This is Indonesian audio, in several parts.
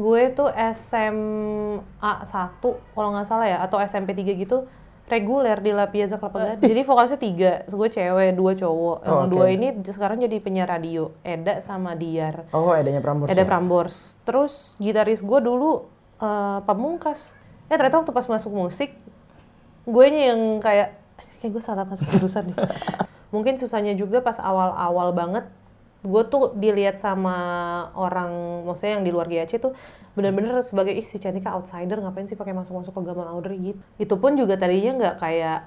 gue tuh SMA 1 kalau nggak salah ya atau SMP 3 gitu reguler di La Piazza Club Gading. Jadi vokalisnya tiga, gue cewek, dua cowok. Yang Oh, oke. dua ini sekarang jadi penyiar radio, Eda sama Diar. Oh, adanya Prambors. Eda ya? Prambors. Terus gitaris gue dulu eh, Pamungkas. Ya ternyata waktu pas masuk musik, gue yang kayak, kayak gue salah masuk jurusan nih. Mungkin susahnya juga pas awal-awal banget, gue tuh dilihat sama orang, maksudnya yang di luar GAC tuh bener-bener sebagai ih si Cantika outsider ngapain sih pakai masuk-masuk ke Gamal Audrey gitu. Itu pun juga tadinya nggak kayak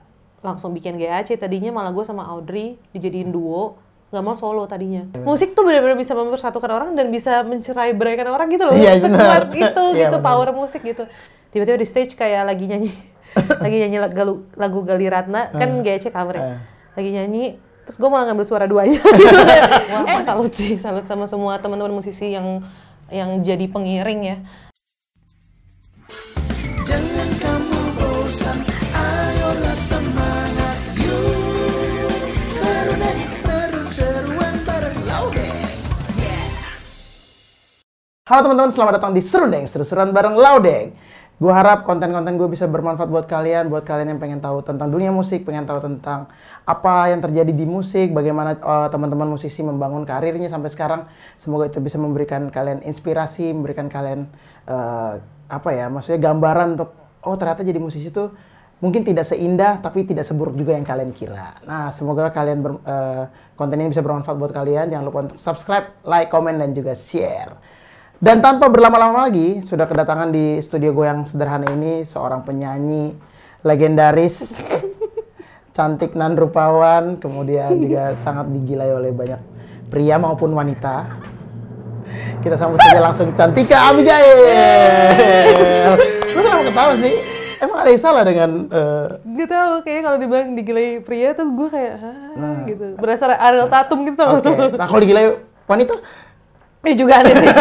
langsung bikin GAC, tadinya malah gue sama Audrey dijadiin duo, nggak mau solo tadinya. Musik tuh benar-benar bisa mempersatukan orang dan bisa mencerai beraikan orang gitu loh. Iya, Sekuat itu Iya, gitu benar. power musik gitu. Tiba-tiba di stage kayak lagi nyanyi lagi nyanyi lagu, lagu Gali Ratna kan GAC cover ya. Eh. Lagi nyanyi terus gue malah ngambil suara duanya. Wah, salut sih, salut sama semua teman-teman musisi yang yang jadi pengiring ya. Jangan kamu bosan, ayolah semangat yuk Seru deh, seru-seruan bareng Laudeng Halo teman-teman, selamat datang di Serundeng, seru-seruan bareng Laudeng. Gue harap konten-konten gue bisa bermanfaat buat kalian, buat kalian yang pengen tahu tentang dunia musik, pengen tahu tentang apa yang terjadi di musik, bagaimana eh, teman-teman musisi membangun karirnya sampai sekarang. Semoga itu bisa memberikan kalian inspirasi, memberikan kalian eh, apa ya, maksudnya gambaran untuk oh ternyata jadi musisi tuh mungkin tidak seindah tapi tidak seburuk juga yang kalian kira. Nah, semoga kalian ber- eh, konten ini bisa bermanfaat buat kalian. Jangan lupa untuk subscribe, like, komen dan juga share. Dan tanpa berlama-lama lagi, sudah kedatangan di studio gue yang sederhana ini seorang penyanyi legendaris, cantik nan rupawan, kemudian juga sangat digilai oleh banyak pria maupun wanita. Kita sambut saja langsung Cantika Abigail. Lu kenapa ketawa sih? Emang ada yang salah dengan eh, Gak tau, kayaknya kalau dibilang digilai pria tuh gue kayak, Hah, gitu. Berasa Ariel Tatum gitu. Nah. Oke. Nah, kalau digilai wanita? Eh juga aneh sih.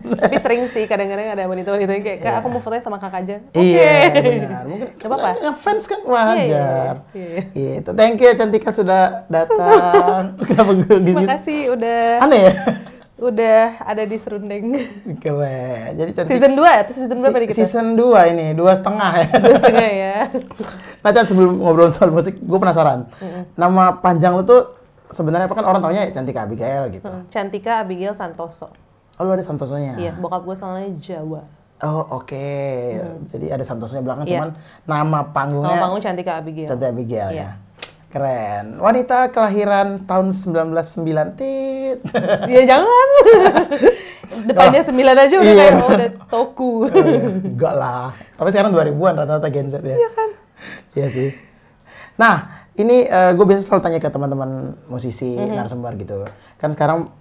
Hmm, tapi sering sih kadang-kadang ada wanita-wanita yang kayak, Kak aku mau fotonya sama kakak aja. Oke. Iya, benar. Mungkin Gak apa-apa. Ngefans kan Iya, wajar. iya, iya. Gitu. Thank you Cantika sudah datang. Kenapa gue gitu? Makasih udah Aneh ya? udah ada di Serundeng. Keren. Jadi Cantika season 2 ya? Itu season berapa nih kita? Season 2 ini, dua setengah ya. Dua setengah ya. nah, Chan, sebelum ngobrol soal musik, gue penasaran. Nama panjang lu tuh sebenarnya apa kan orang taunya Cantika Abigail gitu. Hmm, Cantika Abigail Santoso. Oh, lu ada Santosonya? Iya, bokap gue soalnya Jawa. Oh, oke. Jadi ada Santosonya belakang, Iya. cuman nama panggungnya Nama panggung Cantika Abigail. Cantika Abigail Iya. ya. Keren. Wanita kelahiran tahun 1909. Tit. Ya jangan. Depannya sembilan aja udah Iya. kayak oh, udah toku. Enggak lah. Tapi sekarang 2000-an rata-rata Gen Z ya. Iya kan? Iya sih. Nah, ini gue biasa selalu tanya ke teman-teman musisi Mhm. narasumber gitu. Kan sekarang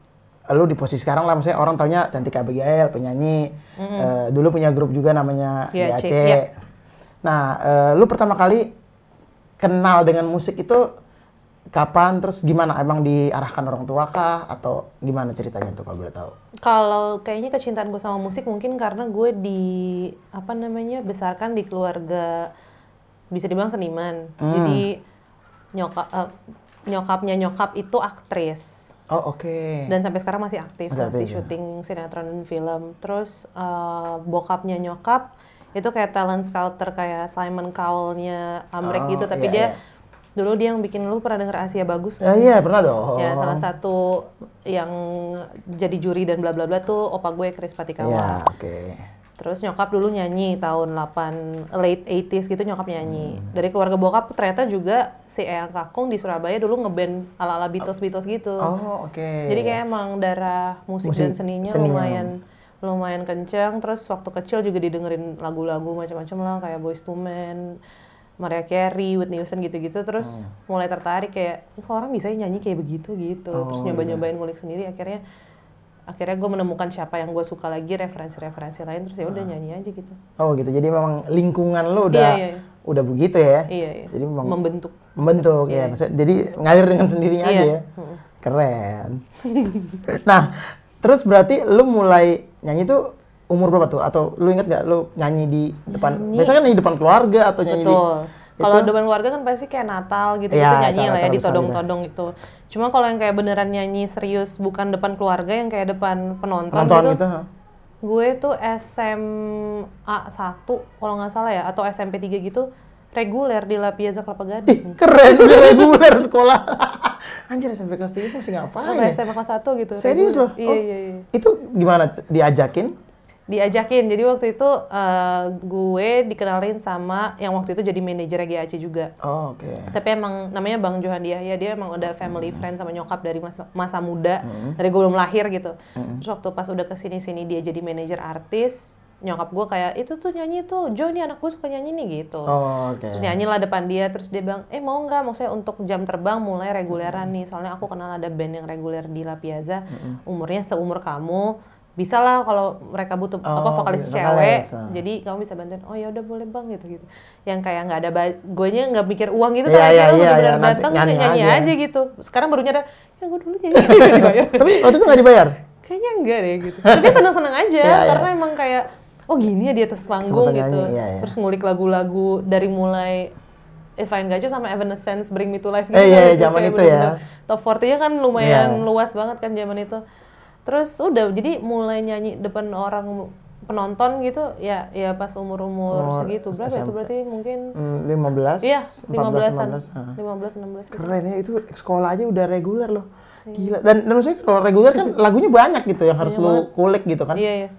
eh, lu di posisi sekarang lah, maksudnya orang taunya Cantika Abigail, penyanyi. Eh, dulu punya grup juga namanya GAC, GAC. iya. Nah, eh, lu pertama kali kenal dengan musik itu kapan? Terus gimana? Emang diarahkan orang tua kah? Atau gimana ceritanya tuh kalau boleh tahu? Kalau kayaknya kecintaan gue sama musik mungkin karena gue di apa namanya besarkan di keluarga bisa dibilang seniman. Hmm. Jadi nyokap eh, nyokapnya nyokap itu aktris Oh, oke. dan sampai sekarang masih aktif Masih masih, aktif, ya. syuting sinetron dan film. Terus eh, bokapnya nyokap itu kayak talent scouter kayak Simon Cowell-nya Amrek Oh, gitu tapi iya, dia iya. dulu dia yang bikin lu pernah denger Asia Bagus Ya, sih? iya, pernah dong. Ya, salah satu yang jadi juri dan bla bla bla tuh opa gue Chris Patikawa. Iya, oke. Terus nyokap dulu nyanyi tahun 8 late 80s gitu nyokap nyanyi. Hmm. Dari keluarga bokap ternyata juga si Eyang Kakung di Surabaya dulu ngeband ala-ala Beatles-Beatles gitu. Oh, oke. Jadi kayak emang darah musik, Musik, dan seninya, seninya. lumayan lumayan kencang. Terus waktu kecil juga didengerin lagu-lagu macam-macam lah kayak Boyz II Men, Mariah Carey, Whitney Houston gitu-gitu. Terus Oh. mulai tertarik kayak kok orang bisa ya nyanyi kayak begitu gitu. Terus Oh, nyoba-nyobain ngulik sendiri akhirnya akhirnya gue menemukan siapa yang gue suka lagi referensi-referensi lain terus ya udah nyanyi aja gitu. Oh gitu. Jadi memang lingkungan lu udah Iya, iya, iya. udah begitu ya. Iya, iya. Jadi memang Membentuk. membentuk ya. Maksudnya, jadi ngalir dengan sendirinya Iya. aja ya. Keren. nah, terus berarti lu mulai nyanyi tuh umur berapa tuh? Atau lu inget gak lu nyanyi di depan? Biasanya kan nyanyi di depan keluarga atau nyanyi di Betul. Kalau depan keluarga kan pasti kayak Natal gitu gitu Iya, nyanyi lah ya besar ditodong-todong gitu. Cuma kalau yang kayak beneran nyanyi serius bukan depan keluarga yang kayak depan penonton, penonton gitu, gitu? Gue tuh SMA 1 kalau nggak salah ya atau SMP 3 gitu reguler di La Piazza Kelapa Ih, Gading. keren udah reguler sekolah. Anjir SMP kelas 3 masih ngapain Apa ya? SMA kelas 1 gitu. Serius reguler. loh? Iya, Oh. iya, iya. Itu gimana? Diajakin? Diajakin. Jadi waktu itu eh, gue dikenalin sama yang waktu itu jadi manajernya GAC juga. Oh, oke. Tapi emang namanya Bang Johan dia ya dia emang udah family friend sama nyokap dari masa, masa muda Hmm. dari gue belum lahir gitu. Terus waktu pas udah ke sini sini dia jadi manajer artis, nyokap gue kayak itu tuh nyanyi tuh Jo nih anak gue suka nyanyi nih gitu. Oh, oke. Terus nyanyi lah depan dia, terus dia bilang, eh mau nggak, maksudnya untuk jam terbang mulai reguleran nih, soalnya aku kenal ada band yang reguler di La Piazza, umurnya seumur kamu, bisa lah kalau mereka butuh apa Oh, vokalis bisa cewek, ah. jadi kamu bisa bantuin, oh ya udah boleh bang gitu gitu, yang kayak nggak ada, gue nya nggak mikir uang gitu, Iya, kan iya, iya, bener-bener iya, nanti datang nyanyi nyanyi aja. aja. gitu, sekarang baru nyadar, ya gue dulu nyanyi dibayar, Tapi waktu itu nggak dibayar? kayaknya enggak deh gitu, tapi seneng-seneng aja, Iya, iya. karena emang kayak, oh gini ya di atas panggung Seneng gitu, nyanyi, iya, iya. terus ngulik lagu-lagu dari mulai If I Got You sama Evanescence Bring Me to Life gitu Eh, iya, iya, zaman itu ya. Top 40-nya kan lumayan Iya. luas banget kan zaman itu. Terus udah jadi mulai nyanyi depan orang penonton gitu ya ya pas umur-umur Umur segitu berapa itu SMP. berarti mungkin Hmm, 15? iya 14, 15-an 15, ah. 15 16 gitu. Keren ya, itu sekolah aja udah reguler loh. Iya. Gila. Dan, dan maksudnya kalau reguler kan lagunya banyak gitu yang harus lu kulik gitu kan. Iya iya.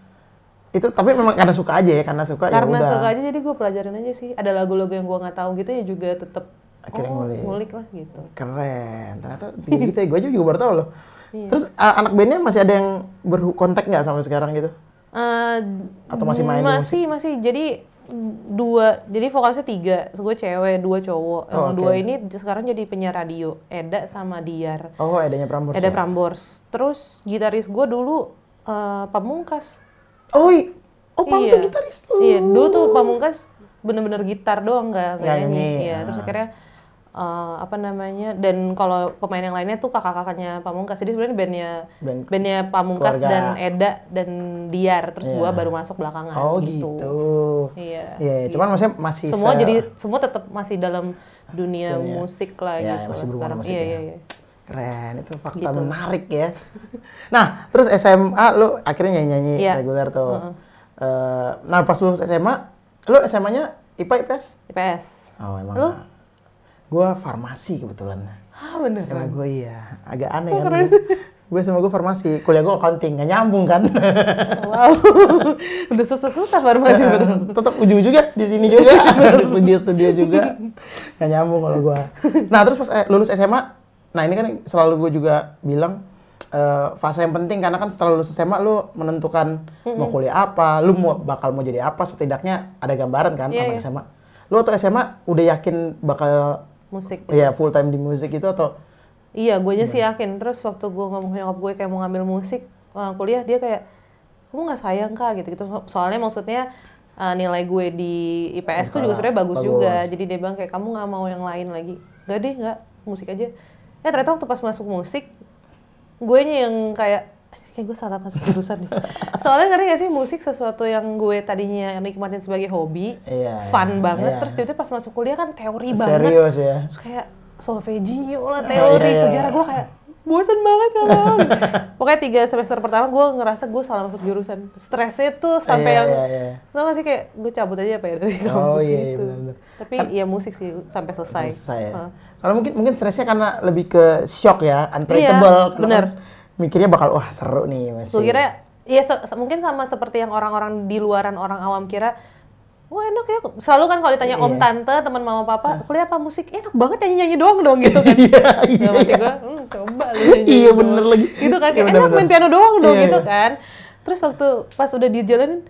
Itu tapi memang karena suka aja ya, karena suka ya Karena udah. suka aja jadi gue pelajarin aja sih. Ada lagu-lagu yang gue nggak tahu gitu ya juga tetep Akhirnya oh, ngulik. ngulik lah gitu. Keren. Ternyata tinggi gitu ya. Gue juga baru tahu loh. Iya. Terus a- anak bandnya masih ada yang berkontak nggak sampai sekarang gitu? Eh, Atau masih main masih masih jadi dua jadi vokalisnya tiga gue cewek dua cowok Oh, dua oke. ini sekarang jadi penyiar radio Eda sama Diar Oh, adanya Prambors. Eda ya? Prambors terus gitaris gue dulu eh, Pamungkas Oh, oh Pam iya tuh gitaris lu. iya dulu tuh Pamungkas bener-bener gitar doang nggak nyanyi iya terus akhirnya eh, apa namanya dan kalau pemain yang lainnya tuh kakak-kakaknya Pamungkas jadi sebenarnya bandnya Band bandnya Pamungkas keluarga. dan Eda dan Diar terus Iya. gua baru masuk belakangan Oh, gitu. gitu. Iya. Iya, iya. cuman maksudnya masih Semua se- jadi semua tetap masih dalam dunia Dunia. musik lah Iya, gitu masih lah sekarang. Iya, ya. iya, iya. Keren, itu fakta Gitu. menarik ya. nah, terus SMA lu akhirnya nyanyi-nyanyi Iya. reguler tuh. Eh, nah, pas lu SMA, lu SMA-nya IPA IPS? IPS. Oh, emang. Lu? Gua farmasi kebetulan. Ah, bener. Sama gue iya, agak aneh kan. Gue sama gue farmasi, kuliah gue accounting, nggak nyambung kan. Wow. Udah susah-susah farmasi bener. Tetap ujung-ujungnya di sini juga, di studio-studio juga. Nggak nyambung kalau gue. Nah, terus pas eh, lulus SMA, nah ini kan selalu gue juga bilang, eh, fase yang penting karena kan setelah lulus SMA lu menentukan mau kuliah apa, lu mau bakal mau jadi apa setidaknya ada gambaran kan Iya, sama iya. SMA. Lu atau SMA udah yakin bakal Musik. ya full time di musik itu atau Iya, gue sih yakin. Terus waktu gue ngomong nyokap gue kayak mau ngambil musik uh, kuliah, dia kayak kamu nggak sayang kak gitu-gitu. So- Soalnya maksudnya uh, nilai gue di IPS tuh juga sebenarnya bagus, Bagus. juga. Jadi dia bilang kayak kamu nggak mau yang lain lagi. Gak deh, nggak musik aja. Ya ternyata waktu pas masuk musik, gue yang kayak kayak gue salah masuk jurusan nih. Soalnya ngerti gak sih musik sesuatu yang gue tadinya nikmatin sebagai hobi, Iya, fun iya, banget. iya. Terus tiba-tiba pas masuk kuliah kan teori banget serius ya? terus kayak solfeggio lah Oh, teori iya, iya. sejarah gue kayak bosan banget sama pokoknya tiga semester pertama gue ngerasa gue salah masuk jurusan stresnya tuh sampai Iya, yang iya, iya. tau gak sih kayak gue cabut aja apa ya dari kampus Oh iya, iya gitu. benar-benar. tapi ya musik sih sampai selesai, selesai ya. Soalnya mungkin mungkin stresnya karena lebih ke shock ya, unpredictable. Iya, bener. kan Mikirnya bakal wah seru nih masih. gue kira ya se- mungkin sama seperti yang orang-orang di luaran orang awam kira Wah enak ya, selalu kan kalau ditanya om Iya. tante, teman mama papa, kuliah apa musik? Enak banget nyanyi-nyanyi doang dong gitu kan. Iya, Dalam hati iya. gue, hmm, coba lu nyanyi Iya, doang." bener lagi. Gitu kan, Iya, bener, enak main piano doang dong Iya, gitu iya. kan. Terus waktu pas udah dijalanin,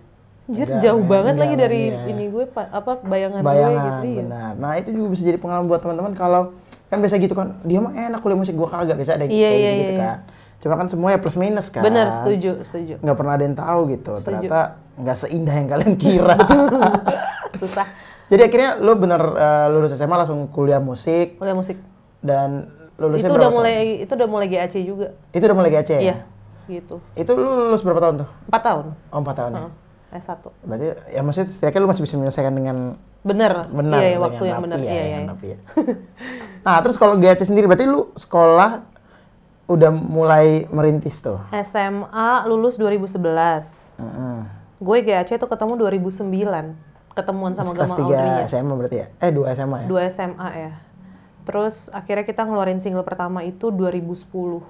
anjir jauh banget lagi dari iya. ini gue, pa- apa bayangan, bayangan gue gitu. Iya. benar. Nah, itu juga bisa jadi pengalaman buat teman-teman kalau kan biasa gitu kan, dia mah enak kuliah musik gua kagak biasa ada Iya, kayak iya, gitu iya. kan. Cuma kan semua ya plus minus kan. Bener, setuju, setuju. Nggak pernah ada yang tahu gitu. Ternyata nggak seindah yang kalian kira. Susah. Jadi akhirnya lu bener eh, lulus SMA langsung kuliah musik Kuliah musik. dan lulusnya itu udah tahun? mulai, itu udah mulai GAC juga. Itu udah mulai GAC ya? Iya, gitu. Itu lu lulus berapa tahun tuh? Empat tahun. Oh, 4 tahun ya? Heeh, S1. Berarti ya maksudnya setidaknya lu masih bisa menyelesaikan dengan Bener. benar. Iya, iya, waktu yang bener. ya, Iya, iya. dengan rapi ya. nah, terus kalau GAC sendiri berarti lu sekolah udah mulai merintis tuh? SMA lulus 2011. Heeh. Gue GAC tuh ketemu 2009. Ketemuan sama Kelas Gamal Audrey 3 ya. SMA berarti ya? Eh 2 SMA ya? Dua SMA ya. Terus akhirnya kita ngeluarin single pertama itu 2010.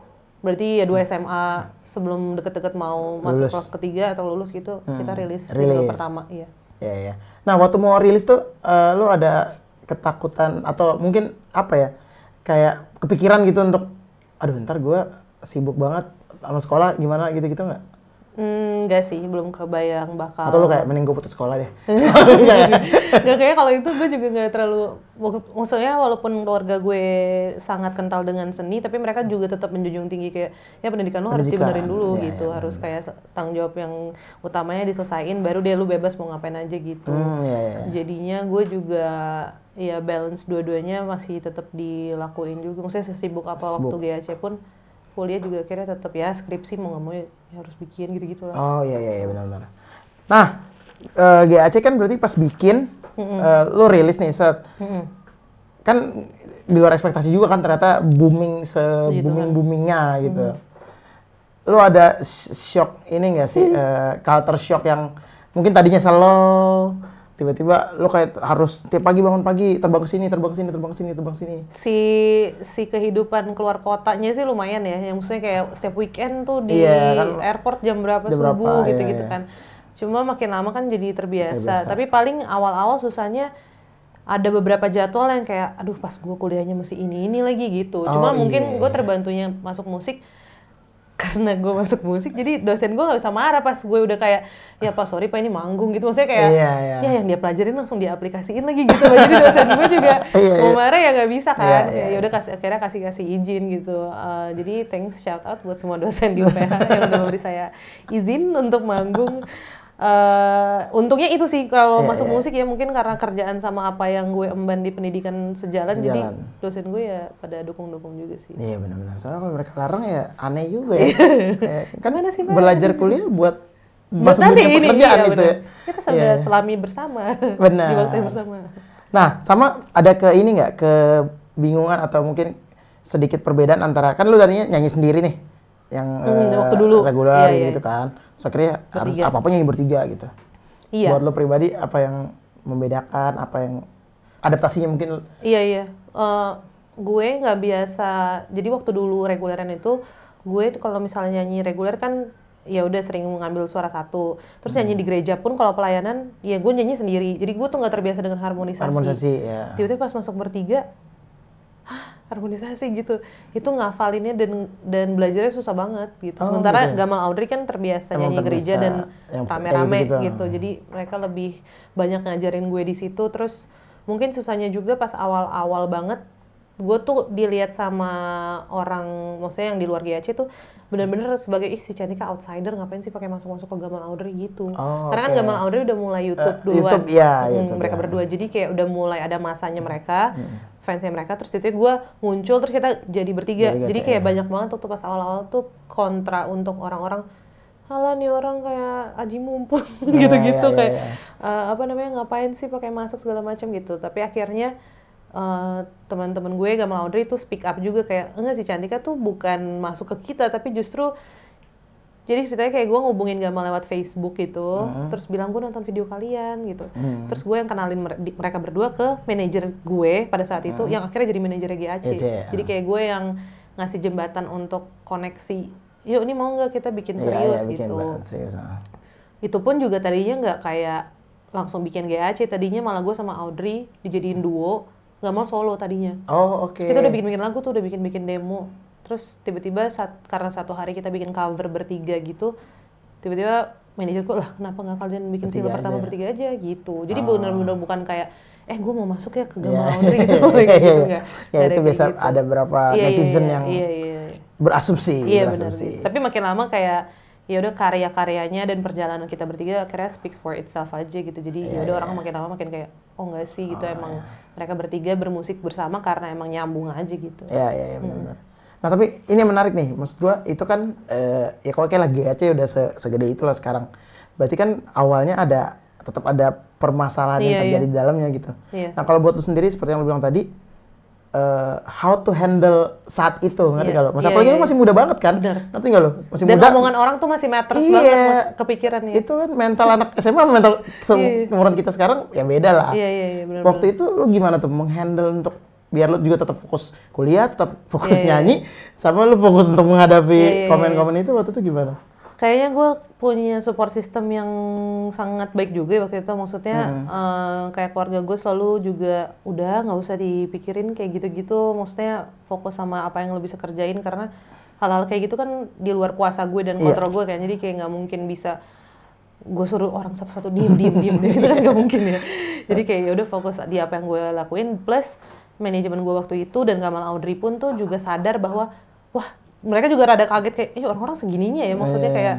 Berarti ya dua SMA sebelum deket-deket mau masuk Lulus. kelas ketiga atau lulus gitu, kita rilis single Rilis. pertama. Iya. Iya, iya. Nah, waktu mau rilis tuh eh, lu ada ketakutan atau mungkin apa ya? Kayak kepikiran gitu untuk aduh ntar gua sibuk banget sama sekolah gimana gitu-gitu nggak? Hmm, enggak sih, belum kebayang bakal. Atau lu kayak mending gue putus sekolah deh? Enggak ya? Nggak kayak kalau itu gue juga nggak terlalu mak- maksudnya walaupun keluarga gue sangat kental dengan seni tapi mereka juga tetap menjunjung tinggi kayak ya pendidikan lu harus dibenerin dulu ya, gitu ya, harus kayak se- tanggung jawab yang utamanya diselesain baru deh lu bebas mau ngapain aja gitu Hmm, iya, iya. jadinya gue juga ya balance dua-duanya masih tetap dilakuin juga maksudnya sesibuk apa waktu GAC pun kuliah juga akhirnya tetap ya skripsi mau nggak mau ya, ya harus bikin gitu-gitu lah Oh iya iya, iya benar-benar. Nah, eh, GAC kan berarti pas bikin, eh, lu rilis nih set. Kan di luar ekspektasi juga kan ternyata booming se booming boomingnya gitu. Lu ada sh- shock ini nggak sih eh, culture shock yang mungkin tadinya slow, tiba-tiba lu kayak harus tiap pagi bangun pagi terbang ke sini, terbang ke sini, terbang ke sini, terbang ke sini. si si kehidupan keluar kotanya sih lumayan ya yang maksudnya kayak setiap weekend tuh di Iya, kan. airport jam berapa Jam berapa, subuh iya, gitu-gitu iya. kan cuma makin lama kan jadi terbiasa, tapi paling awal-awal susahnya ada beberapa jadwal yang kayak aduh pas gue kuliahnya mesti ini ini lagi gitu cuma Oh, mungkin iya. gue terbantunya masuk musik karena gue masuk musik jadi dosen gue nggak bisa marah pas gue udah kayak ya pak sorry pak ini manggung gitu. Maksudnya kayak Iya, iya. ya yang dia pelajarin langsung diaplikasiin lagi gitu. Jadi dosen gue juga Iya, mau iya. marah ya nggak bisa kan. Iya, iya, ya udah kasih akhirnya kasih kasih izin gitu. Eh, jadi thanks shout out buat semua dosen di UPH yang udah memberi saya izin untuk manggung Eh, untungnya itu sih kalau Iya, masuk iya. musik ya mungkin karena kerjaan sama apa yang gue emban di pendidikan sejalan, jadi Sejalan. dosen gue ya pada dukung-dukung juga sih Iya benar-benar. Soalnya kalau mereka larang ya aneh juga ya. Kayak, kan Gimana sih, belajar kuliah buat masuk nanti ini, pekerjaan iya, itu ya. kita sudah Iya. selami bersama Benar. di waktu yang bersama Nah, sama ada ke ini nggak kebingungan atau mungkin sedikit perbedaan antara kan lu tadinya nyanyi sendiri nih yang Hmm, eh, waktu dulu. reguler Iya, iya. gitu kan. So akhirnya harus apa-apa nyanyi bertiga gitu. iya Buat lo pribadi apa yang membedakan, apa yang adaptasinya mungkin Iya iya. Eh, gue nggak biasa. Jadi waktu dulu reguleran itu, gue kalau misalnya nyanyi reguler kan ya udah sering mengambil suara satu. Terus nyanyi di gereja pun kalau pelayanan, ya gue nyanyi sendiri. Jadi gue tuh nggak terbiasa dengan harmonisasi. harmonisasi ya. Tiba-tiba pas masuk bertiga, "Hah, harmonisasi gitu. Itu ngafalinnya dan dan belajarnya susah banget gitu. Oh, Sementara gitu ya? Gamal Audrey kan terbiasa Emang nyanyi gereja dan rame-rame gitu-gitu. gitu. Jadi mereka lebih banyak ngajarin gue di situ. Terus mungkin susahnya juga pas awal-awal banget gue tuh dilihat sama orang maksudnya yang di luar GAC tuh bener-bener sebagai ih si Cantika outsider ngapain sih pakai masuk-masuk ke Gamal Audrey gitu Oh, karena kan. Gamal Audrey udah mulai YouTube Eh, duluan YouTube, iya, Hmm, YouTube, mereka ya. berdua jadi kayak udah mulai ada masanya mereka Hmm. Fansnya mereka terus itu gue muncul terus kita jadi bertiga. Jadi jadi kayak ya. banyak banget waktu pas awal-awal tuh kontra untuk orang-orang Halah nih orang kayak aji mumpung gitu-gitu iya, iya, kayak eh, apa namanya ngapain sih pakai masuk segala macam gitu. Tapi akhirnya eh, teman-teman gue Gamal Audrey itu speak up juga kayak enggak sih Cantika tuh bukan masuk ke kita tapi justru jadi ceritanya kayak gue ngubungin Gamal lewat Facebook gitu, terus bilang gue nonton video kalian gitu. Terus gue yang kenalin mereka berdua ke manajer gue pada saat itu, yang akhirnya jadi manajer GAC. Ya. Jadi kayak gue yang ngasih jembatan untuk koneksi. Yuk ini mau nggak kita bikin Iya, serius iya, bikin gitu. banget, serius. Itu pun juga tadinya nggak kayak langsung bikin GAC, tadinya malah gue sama Audrey dijadiin duo, nggak mau solo tadinya. Oh, oke. Kita udah bikin-bikin lagu tuh, udah bikin-bikin demo. Terus tiba-tiba saat karena satu hari kita bikin cover bertiga gitu, tiba-tiba manajerku lah kenapa nggak kalian bikin Bertiga single pertama aja." bertiga aja gitu. Jadi benar-benar bukan kayak eh gue mau masuk ya ke Iya. Gamal Audrey gitu, kayak gitu enggak. Ya itu biasa ada beberapa netizen yang iya, iya, iya. berasumsi, Iya benar. berasumsi. Tapi makin lama kayak ya udah karya-karyanya dan perjalanan kita bertiga akhirnya speaks for itself aja gitu. Jadi Iya, ya udah orang makin lama makin kayak oh enggak sih gitu emang mereka bertiga bermusik bersama karena emang nyambung aja gitu. Iya, iya, iya benar-benar. Nah tapi ini yang menarik nih, maksud gua itu kan eh, ya kalau kayak lagi GAC udah se- segede itu lah sekarang. Berarti kan awalnya ada tetap ada permasalahan yang Iya, terjadi iya. di dalamnya gitu. Iya. Nah kalau buat lu sendiri seperti yang lu bilang tadi, eh, how to handle saat itu ngerti Iya. nggak lo? Masa Iya, apalagi iya, lu masih muda banget kan? Bener. Ngerti nggak lo? Masih Dan muda. omongan orang tuh masih matters Iya. banget kepikiran ya. Itu kan mental anak SMA mental seumuran kita sekarang ya beda lah. Iya iya iya benar. Waktu itu lu gimana tuh menghandle untuk biar lu juga tetap fokus kuliah, tetap fokus Iya, iya, nyanyi, sama lu fokus untuk menghadapi Iya, iya, komen-komen itu waktu itu gimana? Kayaknya gue punya support system yang sangat baik juga ya waktu itu. Maksudnya Hmm. eh, kayak keluarga gue selalu juga udah nggak usah dipikirin kayak gitu-gitu. Maksudnya fokus sama apa yang lo bisa kerjain karena hal-hal kayak gitu kan di luar kuasa gue dan kontrol gue kayak jadi kayak nggak mungkin bisa gue suruh orang satu-satu diem diem diem diem gitu kan nggak mungkin ya. Jadi kayak ya udah fokus di apa yang gue lakuin plus manajemen gue waktu itu dan Gamal Audrey pun tuh juga sadar bahwa wah mereka juga rada kaget kayak eh orang-orang segininya ya maksudnya Iya. kayak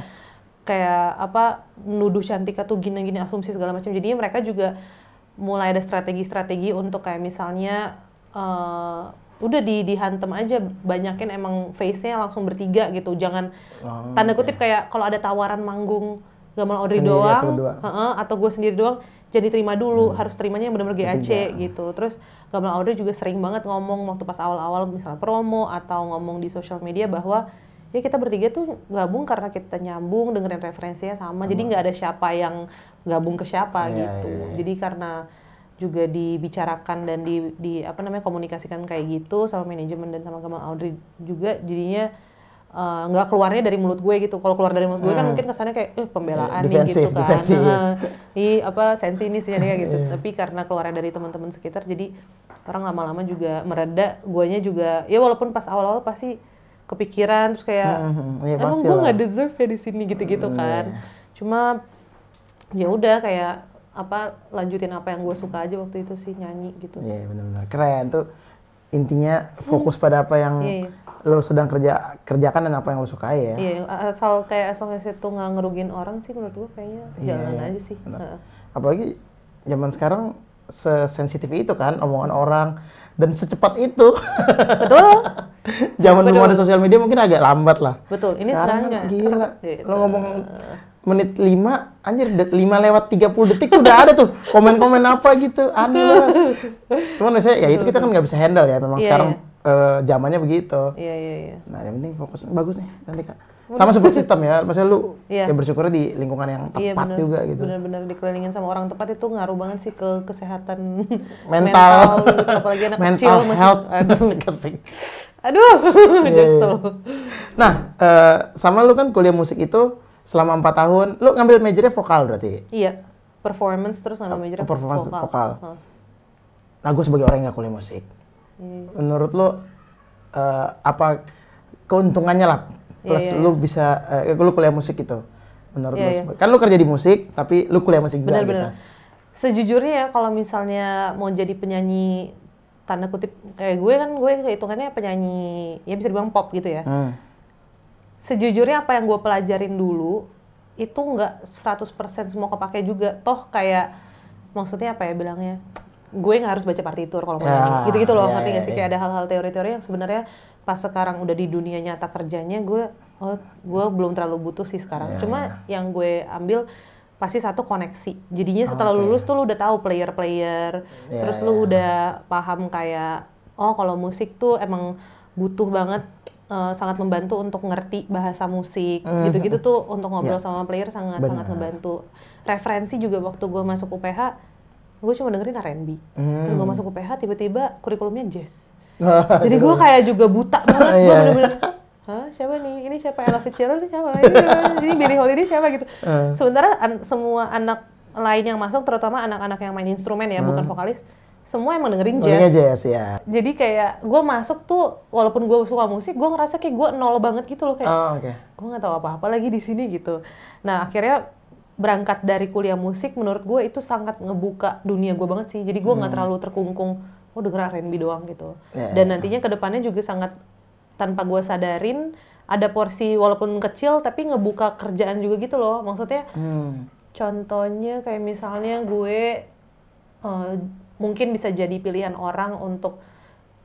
kayak apa nuduh Cantika tuh gini-gini asumsi segala macam. Jadinya mereka juga mulai ada strategi-strategi untuk kayak misalnya eh, udah di dihantem aja banyakin emang face-nya langsung bertiga gitu. Jangan Oh, tanda kutip kayak kalau ada tawaran manggung Gamal Audrey Sendiri doang atau berdua. heeh, atau gue sendiri doang jadi terima dulu harus terimanya yang benar-benar GAC gitu. Terus Gamal Audrey juga sering banget ngomong waktu pas awal-awal misalnya promo atau ngomong di sosial media bahwa ya kita bertiga tuh gabung karena kita nyambung dengerin referensinya sama, jadi nggak ada siapa yang gabung ke siapa Iya, gitu iya, iya. jadi karena juga dibicarakan dan di, di apa namanya komunikasikan kayak gitu sama manajemen dan sama Gamal Audrey juga jadinya eh, nggak keluarnya dari mulut gue gitu. Kalau keluar dari mulut gue kan mungkin kesannya kayak eh pembelaan nih gitu kan. defensif, iya. Heeh. Ih, apa sensi ini sih kayak gitu. Tapi karena keluarnya dari teman-teman sekitar jadi orang lama-lama juga mereda. Guanya juga ya walaupun pas awal-awal pasti kepikiran terus kayak Mhm, iya, emang gue nggak deserve ya di sini gitu-gitu Hmm, kan. iya. cuma ya udah kayak apa lanjutin apa yang gue suka aja waktu itu sih nyanyi gitu. Iya benar-benar. Keren. Tuh intinya fokus pada apa yang Iya, iya. lo sedang kerja kerjakan dan apa yang lo sukai ya. Iya, asal kayak asal itu nggak ngerugiin orang sih menurut gue kayaknya Iya, jalan iya. aja sih. Benar. Heeh. Apalagi zaman sekarang sesensitif itu kan omongan orang dan secepat itu. Betul, zaman belum ada sosial media mungkin agak lambat lah. betul. Ini sekarang, kan nggak gila. gitu. Lo ngomong menit 5, anjir det- 5 lewat 30 detik tuh udah ada tuh komen-komen apa gitu. Aneh banget. Cuman saya ya itu kita kan nggak bisa handle ya memang Iya, sekarang eh, zamannya begitu. Iya, iya, iya. Nah, yang penting fokus bagus nih nanti kak. Sama support system ya, maksudnya lu Iya. ya bersyukurnya di lingkungan yang tepat Iya benar. juga gitu. Benar-benar dikelilingin sama orang tepat itu ngaruh banget sih ke kesehatan Mental, gitu. apalagi anak mental kecil masih. health. Aduh, aduh, Iya, jaksel. nah, eh, sama lu kan kuliah musik itu selama empat tahun, lu ngambil majornya vokal berarti. Iya, performance terus major Oh, performance vokal. Heeh. Nah, gue sebagai orang yang nggak kuliah musik, Iya. menurut lu eh, apa keuntungannya lah plus Iya, iya, lu bisa eh, lu kuliah musik itu menurut Iya, lu iya. seba- kan lu kerja di musik tapi lu kuliah musik juga Benar-benar. gitu. Sejujurnya ya kalau misalnya mau jadi penyanyi tanda kutip kayak gue kan gue hitungannya penyanyi ya bisa dibilang pop gitu ya. Hmm. Sejujurnya apa yang gue pelajarin dulu itu nggak 100% semua kepake juga. Toh kayak maksudnya apa ya bilangnya? Gue nggak harus baca partitur kalau mau Ya, nyanyi. Gitu-gitu loh, ya, ngerti nggak ya, sih? ya. Kayak ada hal-hal teori-teori yang sebenarnya pas sekarang udah di dunia nyata kerjanya gue oh gue belum terlalu butuh sih sekarang. Ya, Cuma yang gue ambil pasti satu koneksi. Jadinya setelah Oke. lulus tuh lu udah tahu player-player, Ya, terus ya. lu udah paham kayak oh kalau musik tuh emang butuh banget eh, sangat membantu untuk ngerti bahasa musik. Mhm. Gitu-gitu tuh untuk ngobrol Ya. sama player sangat sangat Benar. ngebantu. Referensi juga waktu gue masuk UPH, gue cuma dengerin R&B. Terus gue masuk UPH tiba-tiba kurikulumnya jazz. Jadi gue kayak juga buta banget, gue Iya. bener-bener Hah, siapa nih? Ini siapa? Ella Fitzgerald ini siapa? Ini, ini Billie Holiday siapa gitu. Eh. Sementara an- semua anak lain yang masuk, terutama anak-anak yang main instrumen ya, bukan vokalis, semua emang dengerin Dengerin jazz. jazz ya. Jadi kayak gue masuk tuh, walaupun gue suka musik, gue ngerasa kayak gue nol banget gitu loh kayak Oh, oke. gue nggak tahu apa-apa lagi di sini gitu. Nah akhirnya berangkat dari kuliah musik, menurut gue itu sangat ngebuka dunia gue banget sih. Jadi gue nggak terlalu terkungkung, oh denger R&B doang gitu. Ya, Dan ya. nantinya ke depannya juga sangat tanpa gue sadarin ada porsi walaupun kecil tapi ngebuka kerjaan juga gitu loh. Maksudnya Hmm. contohnya kayak misalnya gue eh, mungkin bisa jadi pilihan orang untuk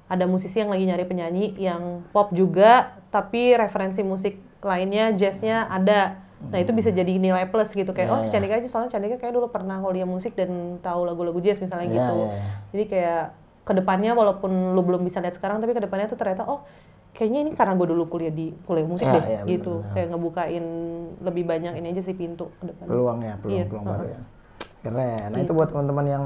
ada musisi yang lagi nyari penyanyi yang pop juga tapi referensi musik lainnya jazznya ada. Nah itu bisa jadi nilai plus gitu. Kayak Ya, oh si ya. Candika aja soalnya Candika kayak dulu pernah kuliah musik dan tahu lagu-lagu jazz misalnya Ya, gitu. ya. jadi kayak ke depannya walaupun lu belum bisa lihat sekarang tapi ke depannya tuh ternyata oh kayaknya ini karena gue dulu kuliah di kuliah musik Ya, deh ya, benar, gitu kayak ngebukain lebih banyak ini aja sih pintu ke depan peluang ya peluang Iya, peluang heeh. baru ya. Keren. Nah itu buat teman-teman yang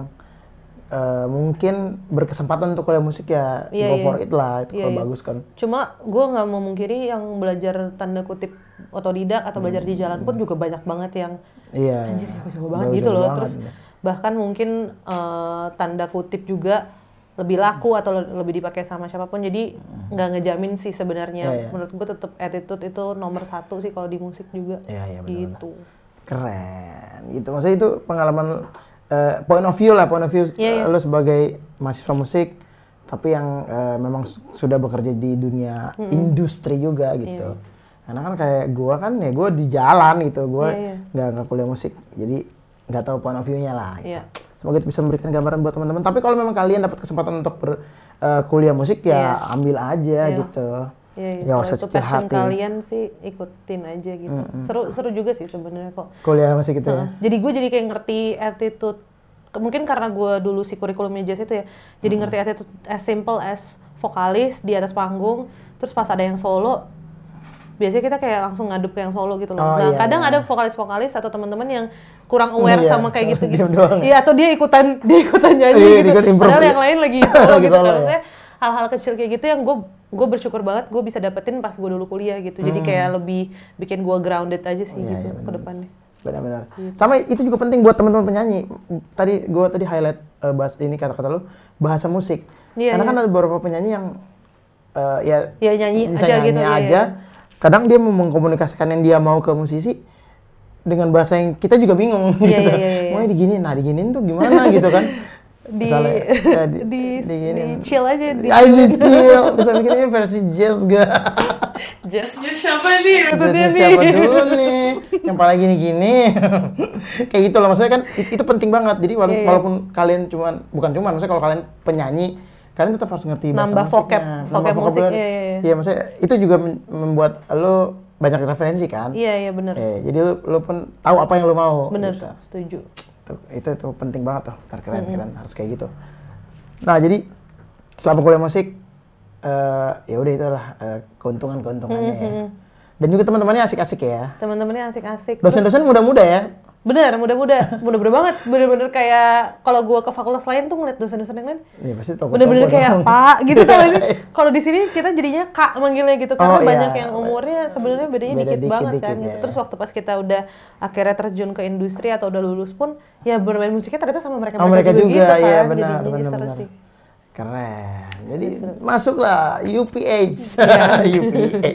eh, mungkin berkesempatan untuk kuliah musik ya Iya, go iya. for it lah itu Iya, kalau iya. bagus kan Cuma gue nggak mau mungkiri yang belajar tanda kutip otodidak atau belajar di jalan pun juga banyak banget yang iya anjir jago-jago banget Jago-jago gitu loh. banget, Terus ya. bahkan mungkin eh, tanda kutip juga lebih laku atau le- lebih dipakai sama siapa pun. Jadi nggak ngejamin sih sebenarnya. Iya, iya. Menurut gue tetap attitude itu nomor satu sih kalau di musik juga. Iya, iya, benar-benar. gitu. keren gitu maksudnya itu pengalaman eh, point of view lah point of view Iya, iya. eh, lo sebagai mahasiswa musik tapi yang eh, memang su- sudah bekerja di dunia industri juga gitu karena kan kayak gua kan ya gua di jalan gitu gua Iya, iya. nggak nggak kuliah musik jadi nggak tahu point of view-nya lah gitu. Iya. semoga itu bisa memberikan gambaran buat teman-teman tapi kalau memang kalian dapat kesempatan untuk ber, eh, kuliah musik ya Iya. ambil aja Iya. gitu Iya, ya Kalau usah itu passion hati kalian sih ikutin aja gitu. Seru seru juga sih sebenarnya kok. kuliah musik gitu ya Heeh. Jadi gue jadi kayak ngerti attitude. Mungkin karena gue dulu si kurikulumnya jazz itu ya. Jadi ngerti attitude as simple as vokalis di atas panggung. Terus pas ada yang solo, biasanya kita kayak langsung ngadep ke yang solo gitu loh. Oh, nah iya, kadang iya. ada vokalis-vokalis atau teman-teman yang kurang aware Iya, sama kayak diem doang. Iya atau dia ikutan dia ikutan nyanyi Iya, gitu. Padahal yang lain lagi solo gitu. solo, Nah, ya. maksudnya hal-hal kecil kayak gitu yang gue gue bersyukur banget gue bisa dapetin pas gue dulu kuliah gitu. Jadi kayak lebih bikin gue grounded aja sih Hmm. Iya, gitu iya, ke depannya. benar-benar Gitu. sama itu juga penting buat teman-teman penyanyi tadi gue tadi highlight eh, bahas ini kata-kata lu bahasa musik Iya, karena iya. kan ada beberapa penyanyi yang eh, ya Ya nyanyi bisa aja nyanyi gitu ya, aja ya. kadang dia mau mengkomunikasikan yang dia mau ke musisi dengan bahasa yang kita juga bingung Iya, gitu iya, iya, iya. mau diginiin nah diginiin tuh gimana gitu kan di Misalnya, ya, di, di, diginiin. chill aja di Ay, di chill. Bisa bikinnya versi jazz gak? Jazznya siapa nih? Maksudnya Jazznya nih. siapa dulu nih? Yang paling gini-gini. Kayak gitu loh. Maksudnya kan it- itu penting banget. Jadi wala- Iya, iya. walaupun kalian cuman bukan cuman maksudnya kalau kalian penyanyi kalian tetap harus ngerti bahasa Nambah musiknya. vocab- Nambah vocab musik, iya, iya, iya. iya maksudnya itu juga membuat lo banyak referensi kan? Iya iya bener. Eh, jadi lo, lo pun tahu apa yang lo mau bener gitu. setuju Tuh, itu itu penting banget tuh Ntar keren keren harus kayak gitu. Nah jadi selama kuliah musik eh ya udah itulah eh, keuntungan keuntungannya ya. Dan juga teman-temannya asik-asik ya. Teman-temannya asik-asik. Dosen-dosen muda-muda ya bener muda-muda. Muda-muda banget. Bener-bener kayak kalau gua ke fakultas lain tuh ngeliat dosen-dosen yang lain Iya pasti toko bener-bener kayak pak gitu tau sih? Kalau di sini kita jadinya kak manggilnya gitu karena Oh, iya. banyak yang umurnya sebenarnya bedanya Beda dikit, dikit- banget kan dikit, gitu. ya. terus waktu pas kita udah akhirnya terjun ke industri atau udah lulus pun ya bermain musiknya ternyata sama mereka Oh mereka juga, gitu kan. ya benar jadinya benar benar. sih Keren. Jadi masuklah UPH. Iya. UPH.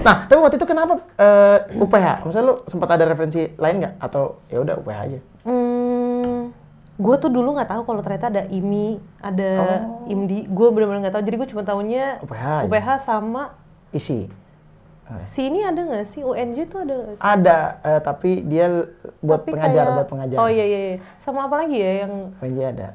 Nah, tapi waktu itu kenapa eh, UPH? Maksudnya lu sempat ada referensi lain nggak? Atau ya udah UPH aja? Hmm, gue tuh dulu nggak tahu kalau ternyata ada IMI, ada Oh. IMDI. Gue bener-bener nggak tahu. Jadi gue cuma tahunya UPH aja. UPH sama Isi. si ini ada nggak sih UNJ tuh ada nggak sih? Ada, eh, tapi dia buat Tapi pengajar, kayak- buat pengajar. Oh iya iya. iya. Sama apa lagi ya yang UNJ ada.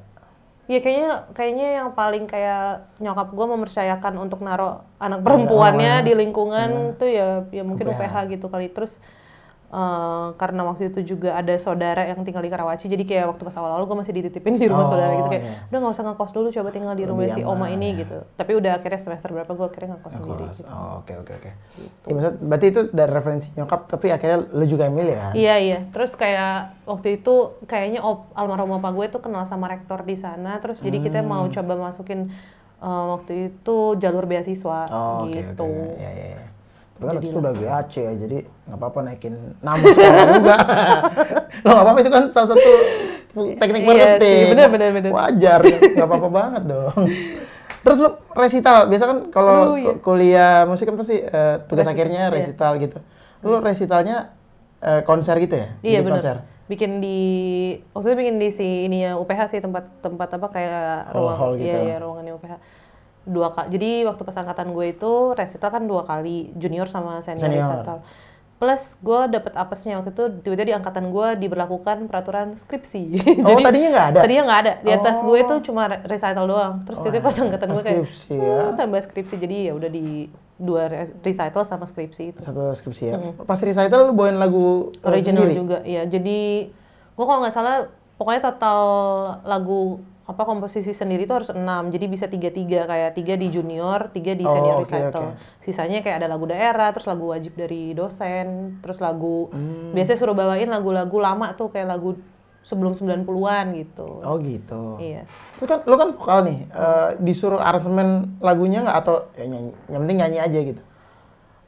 Ya kayaknya kayaknya yang paling kayak nyokap gue mempercayakan untuk naro anak perempuannya di lingkungan tuh ya ya mungkin UPH. UPH gitu kali. Terus eh, karena waktu itu juga ada saudara yang tinggal di Karawaci jadi kayak waktu pas awal-awal gue masih dititipin di rumah Oh, saudara gitu kayak iya. udah nggak usah ngekos dulu coba tinggal di rumah Lebih si oma ini ya. gitu tapi udah akhirnya semester berapa gue akhirnya ngekos sendiri gitu. Oh, oke oke oke. Ya, maksud, berarti itu dari referensi nyokap, tapi akhirnya lu juga yang milih kan? Iya iya. Terus kayak waktu itu kayaknya op, almarhum opa gue tuh kenal sama rektor di sana. Terus jadi kita mau Hmm. coba masukin eh, waktu itu jalur beasiswa Oh, gitu. oke. Ya ya ya. Tapi kan itu sudah GAC ya, jadi nggak apa-apa naikin nama sekarang juga. Lo nggak apa-apa itu kan salah satu teknik Iya marketing. sih, bener, bener, bener. Wajar, nggak apa-apa banget dong. Terus lo resital, biasa kan kalau Aduh, iya. kuliah musik kan pasti eh, tugas Resital, akhirnya iya. resital gitu. Lo resitalnya eh, konser gitu ya? Iya benar. Konser. Bikin di waktu itu bikin di si ini ya UPH sih tempat tempat apa kayak Hall- ruang hall gitu. iya iya ruangannya UPH. Dua kali. Jadi waktu pas angkatan gue itu resital kan dua kali, junior sama senior, Senior. resital. Plus gue dapet apesnya waktu itu tiba-tiba di angkatan gue diberlakukan peraturan skripsi. Oh, tadinya nggak ada? Tadinya nggak ada. Di atas Oh. gue itu cuma re- recital doang. Terus tiba-tiba pas angkatan gue kayak skripsi ya. "Hmm, tambah skripsi. Jadi ya udah di dua re- recital sama skripsi itu. Satu skripsi ya. Pas recital lu bawain lagu original sendiri? juga ya jadi gua kalau nggak salah pokoknya total lagu apa komposisi sendiri itu harus enam jadi bisa tiga tiga kayak tiga di junior tiga di Oh, senior oke, recital oke. sisanya kayak ada lagu daerah terus lagu wajib dari dosen terus lagu Hmm. biasanya suruh bawain lagu-lagu lama tuh kayak lagu sebelum 90-an gitu Oh gitu. iya Terus kan lu kan vokal nih, eh, disuruh aransemen lagunya nggak atau ya nyanyi, yang penting nyanyi aja gitu.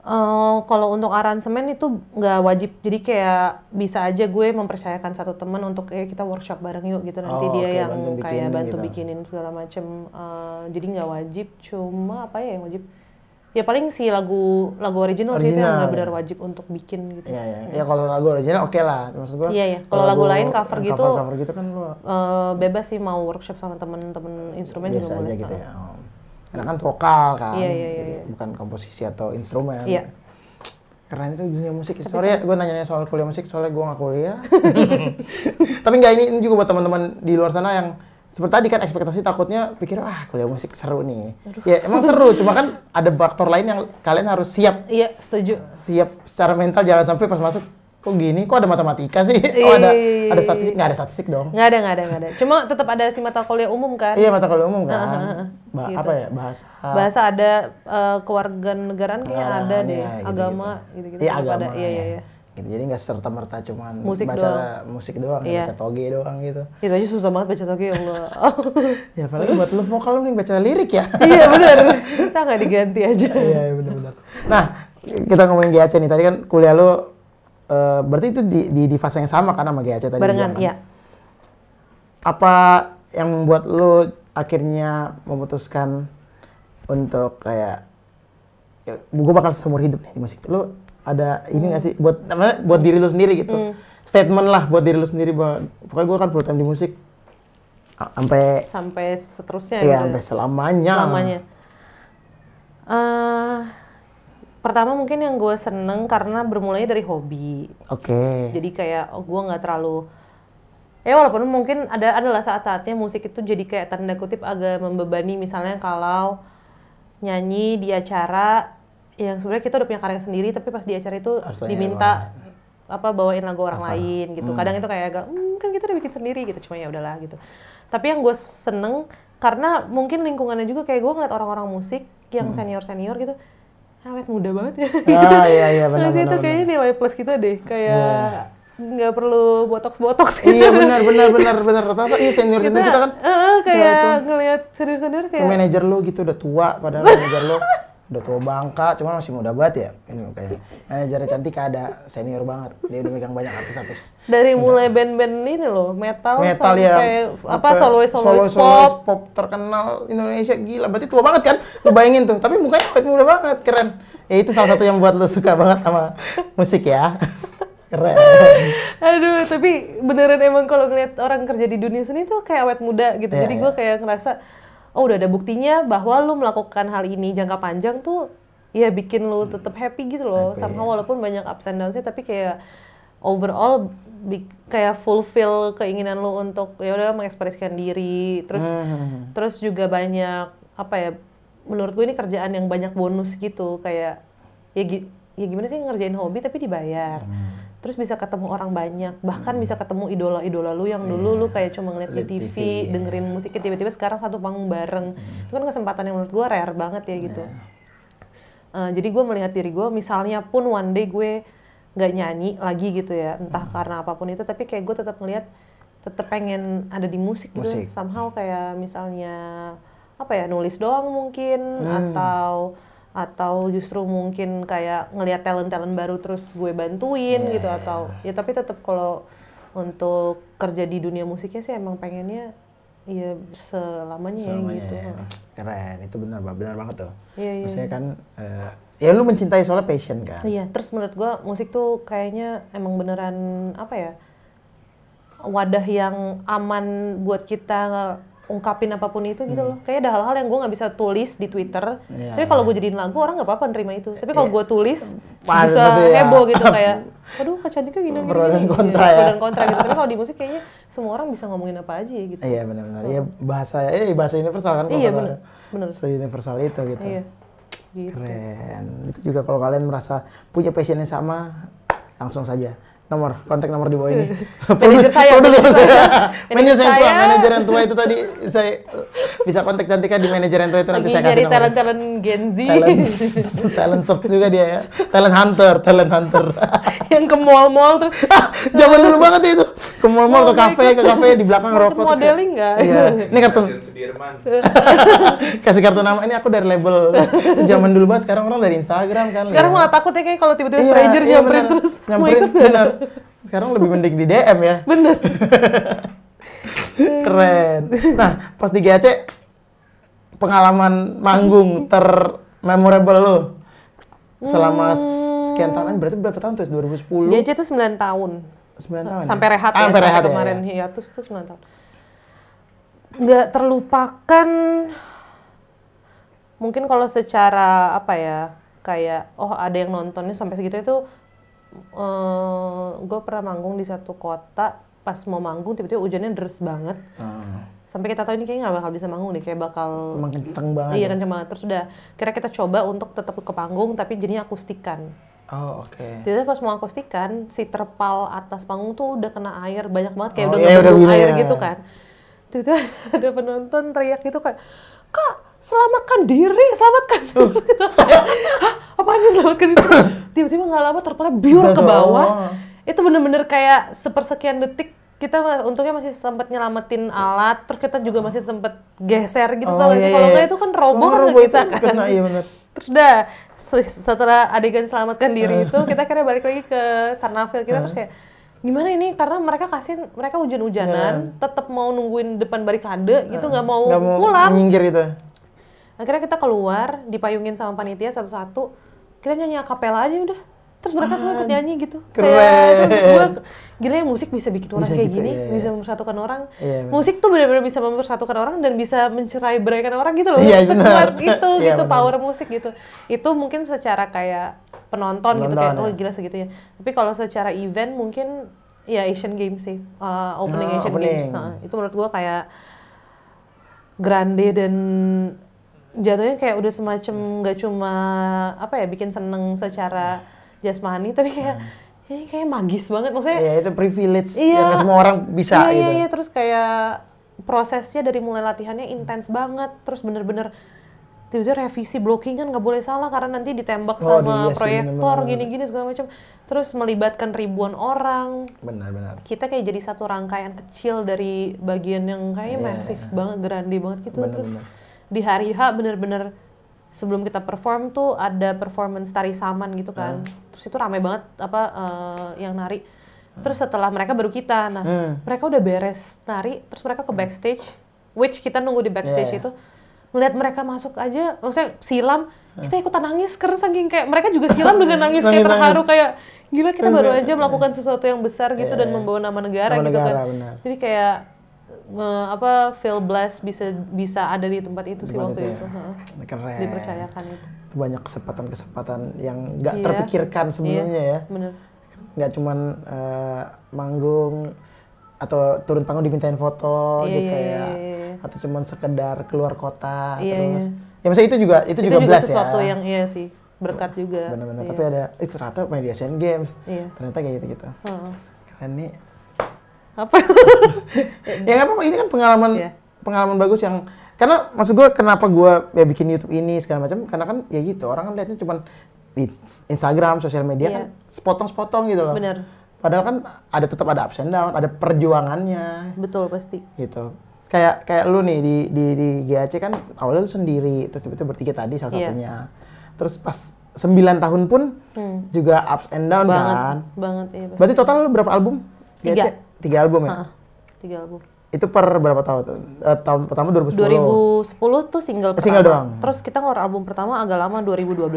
Eh, kalau untuk aransemen itu nggak wajib, jadi kayak bisa aja gue mempercayakan satu teman untuk eh kita workshop bareng yuk gitu nanti Oh, dia oke, yang bantu kayak bikinin bantu gitu. bikinin segala macem. Eh, jadi nggak wajib, cuma apa ya yang wajib? Ya paling si lagu lagu original, sih itu yang Original, benar-benar ya. wajib untuk bikin gitu. Iya ya. Ya kalau lagu original oke lah. Maksud gua. Iya, iya. Kalau lagu lain cover gitu, Cover, cover gitu kan lu Eh, bebas sih mau workshop sama temen-temen instrumen biasa juga aja boleh. gitu ya. Oh. Karena kan vokal kan. Iya, iya, Jadi iya. Bukan komposisi atau instrumen. Iya. Keren itu dunia musik. Sorry ya, gue nanya soal kuliah musik, soalnya gue nggak kuliah. Tapi nggak ini, ini juga buat teman-teman di luar sana yang seperti tadi kan ekspektasi takutnya pikir ah kuliah musik seru nih. Ya emang seru, cuma kan ada faktor lain yang kalian harus siap Iya, setuju. siap secara mental jangan sampai pas masuk kok gini kok ada matematika sih Iya, oh ada iya, iya, ada iya. statistik nggak ada statistik dong Nggak ada, nggak ada, nggak ada. Cuma tetap ada si mata kuliah umum kan. iya mata kuliah umum kan Ba- Gitu. apa ya bahasa Bahasa ada eh, kewarganegaraan kayaknya ada deh, iya, gitu-gitu. agama gitu-gitu. iya tetap agama ada. Iya, iya, ya. iya. gitu jadi nggak serta merta cuman Musik baca doang. musik doang ya, Iya. baca toge doang gitu Itu aja susah banget baca toge ya Allah. ya apalagi buat lu vokal lu nih baca lirik ya iya benar. Bisa nggak diganti aja? iya iya, benar-benar nah kita ngomongin GAC nih tadi kan kuliah lu eh, berarti itu di, di, di fase yang sama kan sama GAC tadi Barengan, kan? iya. apa yang membuat lu akhirnya memutuskan untuk kayak ya, gue bakal seumur hidup nih di musik lu ada ini gak sih buat buat diri lu sendiri gitu Hmm. statement lah buat diri lu sendiri bahwa pokoknya gue kan full time di musik sampai Sampai seterusnya ya gitu. sampai selamanya Selamanya. Eh, pertama mungkin yang gue seneng karena bermulai dari hobi. oke. Jadi kayak oh, gue nggak terlalu ya walaupun mungkin ada adalah saat-saatnya musik itu jadi kayak tanda kutip agak membebani. Misalnya kalau nyanyi di acara yang sebenarnya kita udah punya karya sendiri tapi pas di acara itu Harus diminta apa bawain lagu orang lain gitu. Kadang itu kayak agak "Hmm, kan kita udah bikin sendiri gitu. Cuma ya udahlah gitu. Tapi yang gue seneng karena mungkin lingkungannya juga kayak gue ngeliat orang-orang musik yang senior senior gitu awet muda banget ya. Ah iya iya benar Terus itu benar. kayaknya nilai plus kita deh, kayak nggak perlu botox-botox gitu. iya benar benar benar benar. Rata-rata iya senior senior kita kan. eh, kayak ngelihat senior-senior kayak manajer lu gitu udah tua padahal manajer lu udah tua bangka cuman masih muda banget ya. Ini kayak manajernya cantik ada senior banget. Dia udah megang banyak artis-artis. Dari mulai band-band ini loh, metal, metal sampai ya apa solois solois pop. pop terkenal Indonesia gila. Berarti tua banget kan? Lu bayangin tuh. Tapi mukanya muda banget keren. Ya itu salah satu yang buat lu suka banget sama musik ya. Keren. Aduh, tapi beneran emang kalau ngeliat orang kerja di dunia seni tuh kayak awet muda gitu. Iya, Jadi iya. gue kayak ngerasa, oh udah ada buktinya bahwa lu melakukan hal ini jangka panjang tuh ya bikin lu tetap happy gitu loh. Happy, Somehow walaupun banyak ups and downs tapi kayak overall bi- kayak fulfill keinginan lu untuk ya udah mengekspresikan diri. Terus Hmm. terus juga banyak apa ya? Menurut gue ini kerjaan yang banyak bonus gitu kayak ya gi- ya gimana sih ngerjain hobi tapi dibayar. Hmm. Terus bisa ketemu orang banyak, bahkan bisa ketemu idola-idola lu yang dulu lu kayak cuma ngeliat di TV, TV, iya. dengerin musiknya tiba-tiba sekarang satu panggung bareng. Itu kan kesempatan yang menurut gue rare banget ya gitu. Eh, jadi gue melihat diri gue, misalnya pun one day gue nggak nyanyi lagi gitu ya, entah karena apa pun itu, tapi kayak gue tetap ngelihat tetap pengen ada di musik gitu. Musik. Somehow kayak misalnya apa ya nulis doang mungkin atau atau justru mungkin kayak ngelihat talent talent baru terus gue bantuin gitu atau ya tapi tetap kalau untuk kerja di dunia musiknya sih emang pengennya ya selamanya, ya Selamanya gitu. ya. Keren, itu benar benar banget tuh. Iya, iya. Maksudnya kan eh, ya lu mencintai soalnya passion kan. Iya, terus menurut gua musik tuh kayaknya emang beneran apa ya? wadah yang aman buat kita ungkapin apa pun itu gitu loh. Kayak ada hal-hal yang gue nggak bisa tulis di Twitter. Hmm. Iya, Tapi kalau gue jadiin lagu orang nggak apa-apa nerima itu. Tapi kalau gue tulis Pas, bisa ya. heboh gitu kayak, aduh kak cantiknya gini gini. Pro dan gini." kontra Iya, ya. Pro dan kontra gitu. Tapi kalau di musik kayaknya semua orang bisa ngomongin apa aja ya gitu. Iya benar-benar. Iya bahasa eh bahasa universal kan Iya, bener, bener. Se-universal itu gitu. Iya. Gitu. Keren. Itu juga kalau kalian merasa punya passion yang sama, langsung saja nomor kontak nomor di bawah ini. Manajer saya, Produser manajer saya. Manajer yang tua, saya. manajer yang tua itu tadi saya bisa kontak Cantika di manajer yang tua itu nanti Lagi saya kasih nomor. talent-talent Gen Z Talent, talent search juga dia ya. Talent hunter, talent hunter. yang ke mall-mall terus Zaman dulu banget itu. Ke mall-mall, ke kafe, ke kafe di belakang rokok. modeling nggak? Iya. Ini kartu kasih kartu nama ini aku dari label. Itu Zaman dulu banget sekarang orang dari Instagram kan. sekarang lihat. malah takut ya kayak kalau tiba-tiba Iya, stranger iya, nyamperin bener. terus mau nyamperin bener. Sekarang lebih mending di DM ya. bener Keren. Nah, pas di GAC pengalaman manggung ter-memorable lo selama sekian tahun berarti berapa tahun tuh? 2010? dia aja tuh 9 tahun 9 tahun. sampai ya? rehat Ah, ya sampai rehat ya, kemarin ya. hiatus tuh 9 tahun nggak terlupakan mungkin kalau secara apa ya kayak oh ada yang nontonnya sampai segitu itu gue pernah manggung di satu kota pas mau manggung tiba-tiba hujannya deres banget Ah, sampai kita tahu ini kayaknya nggak bakal bisa manggung deh kayak bakal emang kenceng banget. iya ya? kenceng banget terus udah kira kita coba untuk tetap ke panggung tapi jadinya akustikan Oh, oke. Jadi pas mau akustikan, si terpal atas panggung tuh udah kena air banyak banget kayak Oh, udah iya, udah air ya. gitu kan. Tiba-tiba ada penonton teriak gitu kayak, Kak, selamatkan diri, selamatkan Oh. diri. Gitu. Hah, apaan nih selamatkan diri? Tiba-tiba nggak lama terpalnya biur ke bawah. Itu bener-bener kayak sepersekian detik kita untungnya masih sempat nyelamatin alat, terus kita juga masih sempat geser gitu. Oh, sih? iya, Kalau iya. nggak itu kan roboh Oh, kan kita kan. kena, iya bener. Terus udah se- setelah adegan selamatkan diri itu kita akhirnya balik lagi ke Sarnafil. Kita terus kayak gimana ini? Karena mereka kasih mereka hujan-hujanan tetap mau nungguin depan barikade gitu nggak mau, mau pulang. nyinggir gitu. akhirnya kita keluar dipayungin sama panitia satu-satu. Kita nyanyi akapela aja udah terus mereka semua ikut nyanyi gitu. Keren. kayak gua gila ya musik bisa bikin orang Bisa kayak gitu, gini iya, bisa mempersatukan orang. Iya, musik tuh benar-benar bisa mempersatukan orang dan bisa mencerai beraikan orang gitu loh. Iya, Sekuat itu Iya, gitu benar. power musik gitu. Itu mungkin secara kayak penonton, gitu Penonton, kayak oh ya. gila segitunya. Tapi kalau secara event mungkin ya Asian Games sih. Uh, opening Oh, Asian opening. Games Nah, itu menurut gua kayak grande dan jatuhnya kayak udah semacam nggak cuma apa ya bikin seneng secara jasmani tapi kayak ini kayak magis banget maksudnya Iya, itu privilege Iya. yang semua orang bisa iya, gitu. Iya, iya, terus kayak prosesnya dari mulai latihannya intens banget, terus bener-bener tiba-tiba revisi blocking kan nggak boleh salah karena nanti ditembak Oh, sama iya proyektor gini-gini segala macam. Terus melibatkan ribuan orang. Benar-benar. Kita kayak jadi satu rangkaian kecil dari bagian yang kayaknya Iya. masif banget, grande banget gitu. Terus Bener-bener. di hari H bener-bener sebelum kita perform tuh ada performance tari saman gitu kan. Terus itu rame banget apa eh, yang nari. Terus setelah mereka baru kita. Nah, Hmm. mereka udah beres nari, terus mereka ke backstage, which kita nunggu di backstage Yeah. itu. Ngeliat mereka masuk aja, maksudnya silam, kita ikutan nangis karena saking kayak mereka juga silam dengan nangis kayak terharu kayak gila kita baru aja melakukan sesuatu yang besar gitu dan membawa nama negara Nama gitu negara, kan. benar. Jadi kayak eh, apa feel blessed bisa bisa ada di tempat itu sih Tempat waktu itu ya. itu. heeh. Keren. Dipercayakan itu. Itu banyak kesempatan-kesempatan yang nggak Iya. terpikirkan sebelumnya ya. Bener. Nggak cuman eh, manggung atau turun panggung dimintain foto Iya, gitu iya, ya. iya, iya. Atau cuman sekedar keluar kota Iya, terus. iya. Ya maksudnya itu juga itu, Itu juga, juga, bless sesuatu ya. yang iya sih berkat juga. Benar-benar. Iya. Tapi ada, eh ternyata main di Asian Games. Iya. Ternyata kayak gitu-gitu. Heeh. Keren nih. Apa? ya nggak apa-apa ini kan pengalaman Iya. pengalaman bagus yang karena maksud gue kenapa gue ya bikin YouTube ini segala macam karena kan ya gitu orang kan lihatnya cuman di Instagram sosial media Iya. kan sepotong-sepotong gitu loh Bener. padahal kan ada tetap ada ups and down ada perjuangannya Betul pasti. gitu kayak kayak lu nih di di di GAC kan awalnya lu sendiri terus itu bertiga tadi salah Iya. satunya terus pas 9 tahun pun juga ups and down Hmm. banget, kan banget iya. pasti. berarti total lu berapa album Tiga. Tiga album ya Heeh. Tiga album. itu per berapa tahun? Eh, tahun pertama 2010. 2010 tuh single pertama. Single doang. Terus kita ngeluarin album pertama agak lama 2012.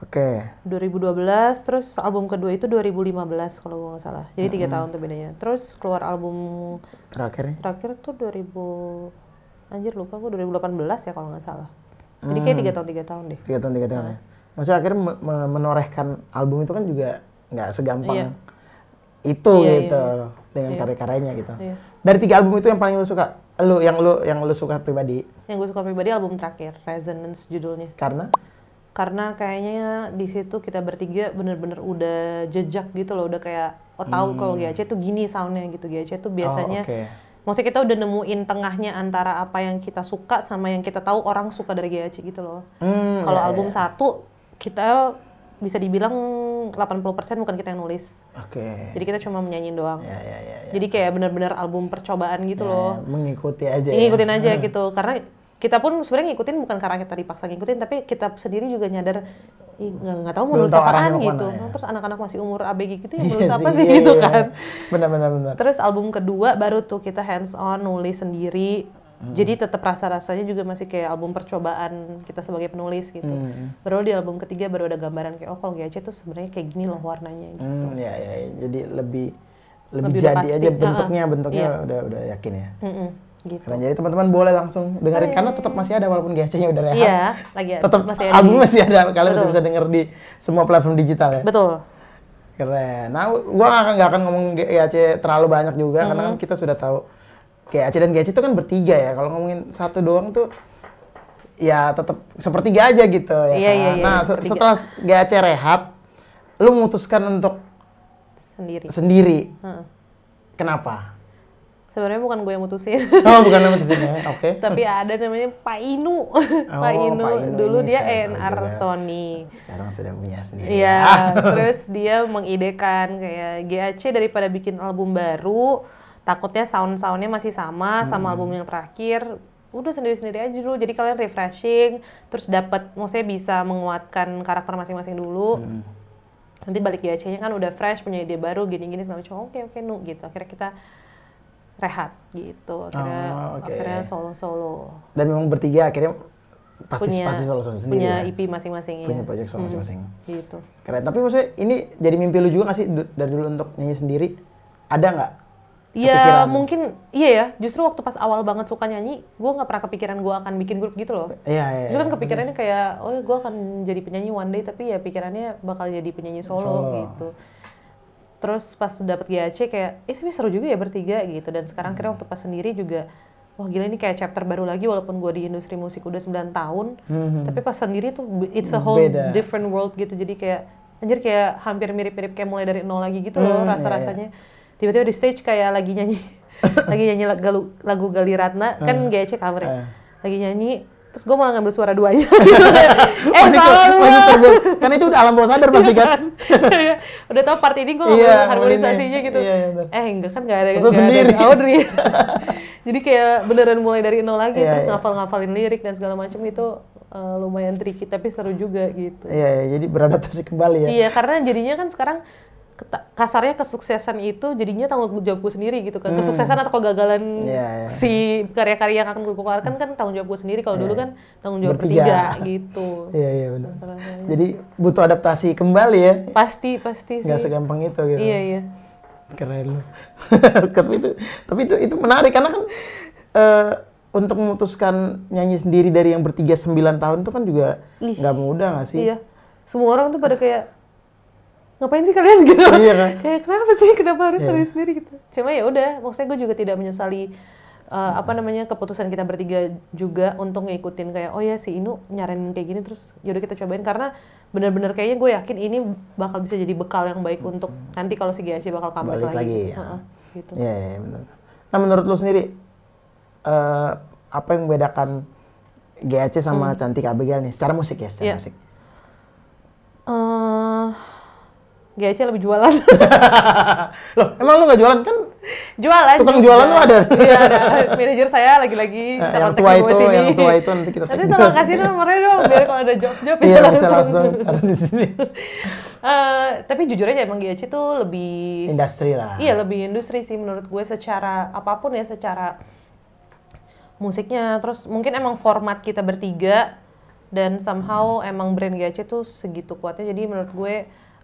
Oke. 2012 terus album kedua itu 2015 kalau gue nggak salah. Jadi tiga tahun tuh bedanya. Terus keluar album Terakhir nih. terakhir tuh 2000 anjir lupa gue 2018 ya kalau nggak salah. Jadi kayak tiga tahun tiga tahun deh. Tiga tahun tiga tahun ya. Maksudnya akhirnya me- me- menorehkan album itu kan juga nggak segampang Iya. Itu Iya, gitu iya, dengan karya-karyanya gitu. Iya. Dari tiga album itu yang paling lu suka, lu yang lu yang lu suka pribadi Yang gue suka pribadi album terakhir Resonance judulnya. karena Karena kayaknya di situ kita bertiga bener-bener udah jejak gitu loh, udah kayak oh tahu kalau GAC tuh gini soundnya gitu GAC tuh biasanya Oh, oke. maksudnya kita udah nemuin tengahnya antara apa yang kita suka sama yang kita tahu orang suka dari GAC gitu loh Hmm, kalau ya, album ya. satu kita bisa dibilang 80% bukan kita yang nulis Oke. jadi kita cuma menyanyiin doang Ya, ya, ya, ya. jadi kayak benar-benar album percobaan gitu loh Ya, mengikuti aja Ini ya. ngikutin aja gitu karena kita pun sebenarnya ngikutin bukan karena kita dipaksa ngikutin tapi kita sendiri juga nyadar "Ih, nggak nggak tahu mau nulis apaan gitu ke mana, ya. terus anak-anak masih umur ABG gitu ya Iya nulis apa sih iya, gitu iya. kan Benar benar benar. terus album kedua baru tuh kita hands on nulis sendiri Hmm. jadi tetap rasa-rasanya juga masih kayak album percobaan kita sebagai penulis gitu Hmm. baru di album ketiga baru ada gambaran kayak oh kalau GAC tuh sebenarnya kayak gini loh warnanya gitu Hmm, ya, ya, ya. Jadi lebih lebih, Lebih jadi pasti. aja bentuknya, bentuknya iya. udah udah yakin ya. Mm-mm, gitu Keren. Jadi teman-teman boleh langsung dengerin karena tetap masih ada walaupun GC-nya udah rehat. iya lagi Tetap masih ada album di- masih ada. Kalian masih bisa denger di semua platform digital ya. betul Keren. Nah, gua nggak akan nggak akan ngomong GAC terlalu banyak juga karena Mm-hmm. kan kita sudah tahu GAC dan GAC itu kan bertiga ya. Kalau ngomongin satu doang tuh ya tetap sepertiga aja gitu ya. Iya, kan? iya, iya, nah, se- sepertiga. setelah GAC rehat, lu memutuskan untuk sendiri sendiri. Heeh. Kenapa? sebenarnya bukan gue yang mutusin Oh, bukan lu mutusin ya. Oke. tapi ada namanya Pak Inu Pak Inu Pak Inu dulu dia ENR juga. Sony Sekarang sudah punya sendiri. Iya, ya. terus dia mengidekan kayak GAC daripada bikin album baru, takutnya sound-soundnya masih sama sama album yang terakhir. Udah sendiri-sendiri aja dulu. Jadi kalian refreshing, terus dapat maksudnya bisa menguatkan karakter masing-masing dulu. Nanti balik GAC-nya kan udah fresh, punya ide baru, gini-gini segala macam. Oke, oke, nu gitu. Akhirnya kita rehat gitu. Akhirnya Oh, oke. akhirnya solo-solo. Dan memang bertiga akhirnya pasti Punya pasti solo solo sendiri punya ya. EP masing-masing Punya ya. project solo masing-masing. Gitu. Keren. Tapi maksudnya ini jadi mimpi lu juga gak sih dari dulu untuk nyanyi sendiri? Ada nggak? Ya Kepikiran? mungkin iya ya. Justru waktu pas awal banget suka nyanyi, gue nggak pernah kepikiran gue akan bikin grup gitu loh. Iya, iya. Justru kan iya. kepikirannya kayak, oh gue akan jadi penyanyi one day, tapi ya pikirannya bakal jadi penyanyi solo, Solo. gitu. Terus pas dapet GAC kayak, eh tapi seru juga ya bertiga gitu. Dan sekarang kira waktu pas sendiri juga, wah gila ini kayak chapter baru lagi walaupun gue di industri musik udah 9 tahun. Tapi pas sendiri tuh it's a whole Hmm. Beda. different world gitu. Jadi kayak, anjir kayak hampir mirip-mirip kayak mulai dari nol lagi gitu loh Hmm, iya, rasa-rasanya. Tiba-tiba di stage kayak lagi nyanyi, lagi nyanyi lagu, lagu Gali Ratna, kan GAC cover ya. Eh. Lagi nyanyi, terus gue malah ngambil suara duanya. eh Masih, salah. Karena itu udah alam bawah sadar pasti kan. Iya, Udah tau part ini gue Iya, ngambil ini. harmonisasinya gitu. Iya, iya, bener. eh enggak kan gak ada, Betul nggak ada sendiri. Audrey. Jadi kayak beneran mulai dari nol lagi, Iya, terus iya. ngafal-ngafalin lirik dan segala macam itu eh, lumayan tricky, tapi seru juga gitu. Iya, iya, jadi beradaptasi kembali ya. Iya, karena jadinya kan sekarang kasarnya kesuksesan itu jadinya tanggung jawab gue sendiri gitu kan. Kesuksesan atau kegagalan Hmm. Iya, iya. si karya-karya yang akan gue keluarkan kan tanggung jawab gue sendiri. Kalau dulu kan tanggung jawab Bertiga. bertiga, gitu. Iya, iya benar. Masalahnya. Jadi butuh adaptasi kembali ya. Pasti, pasti sih. Nggak segampang itu gitu. Iya, iya. Keren lu. tapi itu tapi itu itu menarik karena kan eh, untuk memutuskan nyanyi sendiri dari yang bertiga sembilan tahun itu kan juga nggak mudah nggak sih? Iya. Semua orang tuh pada kayak ngapain sih kalian gitu? Iya kan? kayak kenapa sih kenapa harus Iya. sendiri gitu? Cuma ya udah, maksudnya gue juga tidak menyesali uh, apa namanya keputusan kita bertiga juga untuk ngikutin kayak oh ya si Inu nyaranin kayak gini terus yaudah kita cobain karena benar-benar kayaknya gue yakin ini bakal bisa jadi bekal yang baik untuk nanti kalau si GAC bakal comeback Balik lagi. lagi, ya. Heeh, gitu. Iya, iya benar. Nah menurut lu sendiri eh, apa yang membedakan GAC sama Cantik Abigail nih secara musik ya secara Hmm. Iya. musik? Eh, GAC lebih jualan. Loh emang lu nggak jualan kan? jualan. Tukang juga. jualan tuh ada. Iya ada. Manajer saya lagi-lagi bisa yang tua itu, sini. yang tua itu nanti kita Nanti tolong kasih nomornya dong biar kalau ada job-job bisa Iya langsung. bisa langsung ada di sini. Eh, tapi jujur aja emang GAC tuh lebih Industri lah. Iya lebih industri sih menurut gue secara apa pun ya secara musiknya terus mungkin emang format kita bertiga dan somehow emang brand GAC tuh segitu kuatnya jadi menurut gue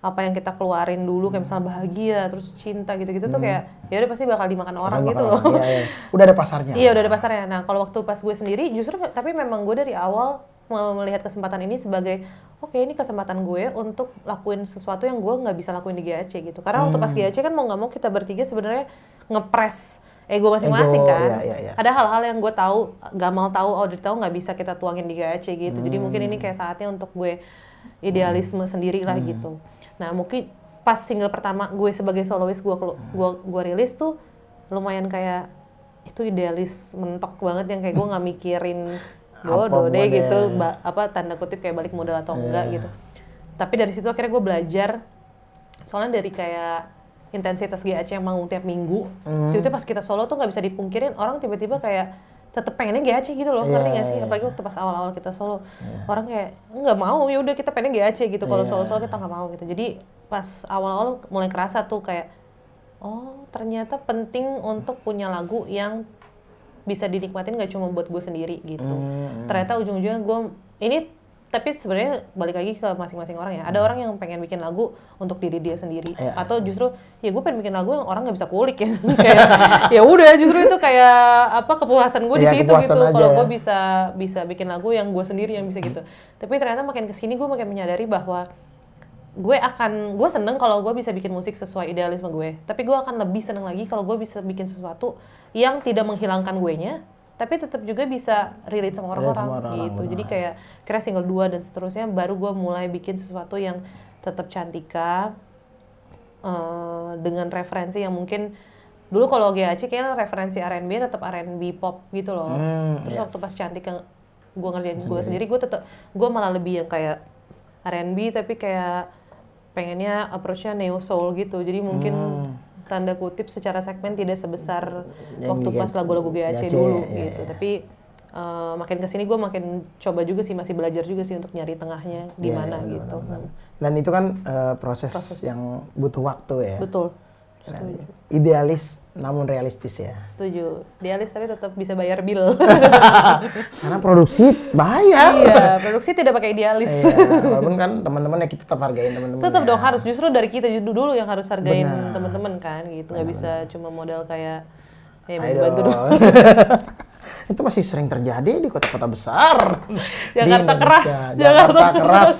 apa yang kita keluarin dulu kayak misalnya bahagia terus cinta gitu-gitu tuh kayak ya udah pasti bakal dimakan orang Bakal gitu loh. Iya, iya. Udah ada pasarnya. Iya udah ada pasarnya. Nah kalau waktu pas gue sendiri justru tapi memang gue dari awal mau melihat kesempatan ini sebagai oke ini kesempatan gue untuk lakuin sesuatu yang gue nggak bisa lakuin di GAC gitu. Karena waktu pas Hmm. GAC kan mau nggak mau kita bertiga sebenarnya ngepres ego masing-masing kan. iya, iya. Ada hal-hal yang gue tahu Gamal tahu Audrey tahu nggak bisa kita tuangin di GAC gitu. Jadi mungkin Hmm. ini kayak saatnya untuk gue idealisme sendiri lah gitu. Nah mungkin pas single pertama gue sebagai soloist gue kelu- gue gue rilis tuh lumayan kayak itu idealis mentok banget yang kayak gue nggak mikirin bodoh deh gitu ba- apa tanda kutip kayak balik modal atau enggak gitu. Tapi dari situ akhirnya gue belajar soalnya dari kayak intensitas GAC yang manggung tiap minggu tiba-tiba pas kita solo tuh nggak bisa dipungkirin orang tiba-tiba kayak tetep pengennya GAC gitu loh ngerti Iya, nggak sih iya. apalagi waktu pas awal-awal kita solo orang kayak nggak mau ya udah kita pengen GAC gitu kalau Iya. solo-solo kita nggak mau gitu jadi pas awal-awal mulai kerasa tuh kayak oh ternyata penting untuk punya lagu yang bisa dinikmatin gak cuma buat gue sendiri gitu Hmm. ternyata ujung-ujungnya gue ini tapi sebenarnya balik lagi ke masing-masing orang ya. Ada orang yang pengen bikin lagu untuk diri dia sendiri. Hmm. Iya. atau justru ya gue pengen bikin lagu yang orang nggak bisa kulik ya. Kayak ya udah justru itu kayak apa kepuasan gue di Iya, situ gitu. kalau ya. gue bisa bisa bikin lagu yang gue sendiri yang bisa gitu. Tapi ternyata makin ke sini gue makin menyadari bahwa gue akan gue seneng kalau gue bisa bikin musik sesuai idealisme gue. Tapi gue akan lebih seneng lagi kalau gue bisa bikin sesuatu yang tidak menghilangkan gue nya tapi tetap juga bisa relate sama Relate orang-orang orang-orang, gitu. Benar. jadi kayak kira single 2 dan seterusnya baru gue mulai bikin sesuatu yang tetap cantika eh, dengan referensi yang mungkin dulu kalau GAC kayaknya referensi R&B tetap R&B pop gitu loh. Hmm, terus iya. waktu pas cantik yang gue ngerjain gue sendiri. gue tetap gue malah lebih yang kayak R&B tapi kayak pengennya approach-nya neo soul gitu. Jadi mungkin tanda kutip secara segmen tidak sebesar. Yang waktu pas lagu-lagu GAC, GAC, dulu iya, gitu iya. tapi eh, makin ke sini gue makin coba juga sih masih belajar juga sih untuk nyari tengahnya di Iya, mana iya, benar, gitu benar, benar. Dan itu kan eh, proses, yang butuh waktu ya. betul Idealis namun realistis ya. setuju dialis tapi tetap bisa bayar bill Karena produksi bayar. iya produksi tidak pakai idealis Iya, walaupun kan teman-teman ya kita tetap hargain teman-teman. tetap ya. dong harus justru dari kita dulu yang harus hargain teman-teman kan gitu nggak bisa cuma modal kayak ya Ayo bantu dong itu masih sering terjadi di kota-kota besar. Jakarta keras, Jakarta, Jakarta keras.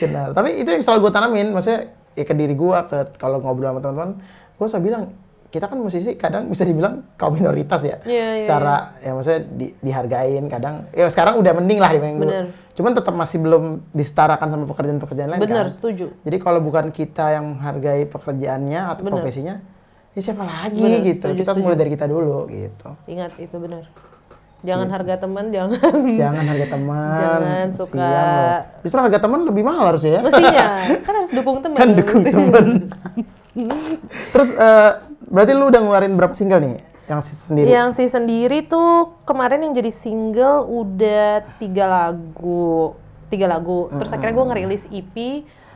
Benar. Tapi itu yang selalu gue tanamin, maksudnya ya ke diri gue, ke kalau ngobrol sama teman-teman, gue selalu bilang kita kan musisi kadang bisa dibilang kaum minoritas ya, Iya, iya, secara ya maksudnya di- dihargain kadang. Ya sekarang udah mending lah dibanding dulu. Cuman tetap masih belum disetarakan sama pekerjaan-pekerjaan lain bener kan. setuju Jadi kalau bukan kita yang menghargai pekerjaannya atau Bener. profesinya, ya siapa lagi Bener, gitu. setuju, kita setuju. mulai dari kita dulu gitu. ingat itu benar jangan Iya. harga teman jangan Jangan harga teman. Jangan suka-. Justru harga teman lebih mahal harusnya ya. mestinya kan harus dukung teman kan dukung teman. Terus eh, berarti lu udah ngeluarin berapa single nih yang si- sendiri? Yang si sendiri tuh kemarin yang jadi single udah tiga lagu, tiga lagu. Terus akhirnya gue ngerilis EP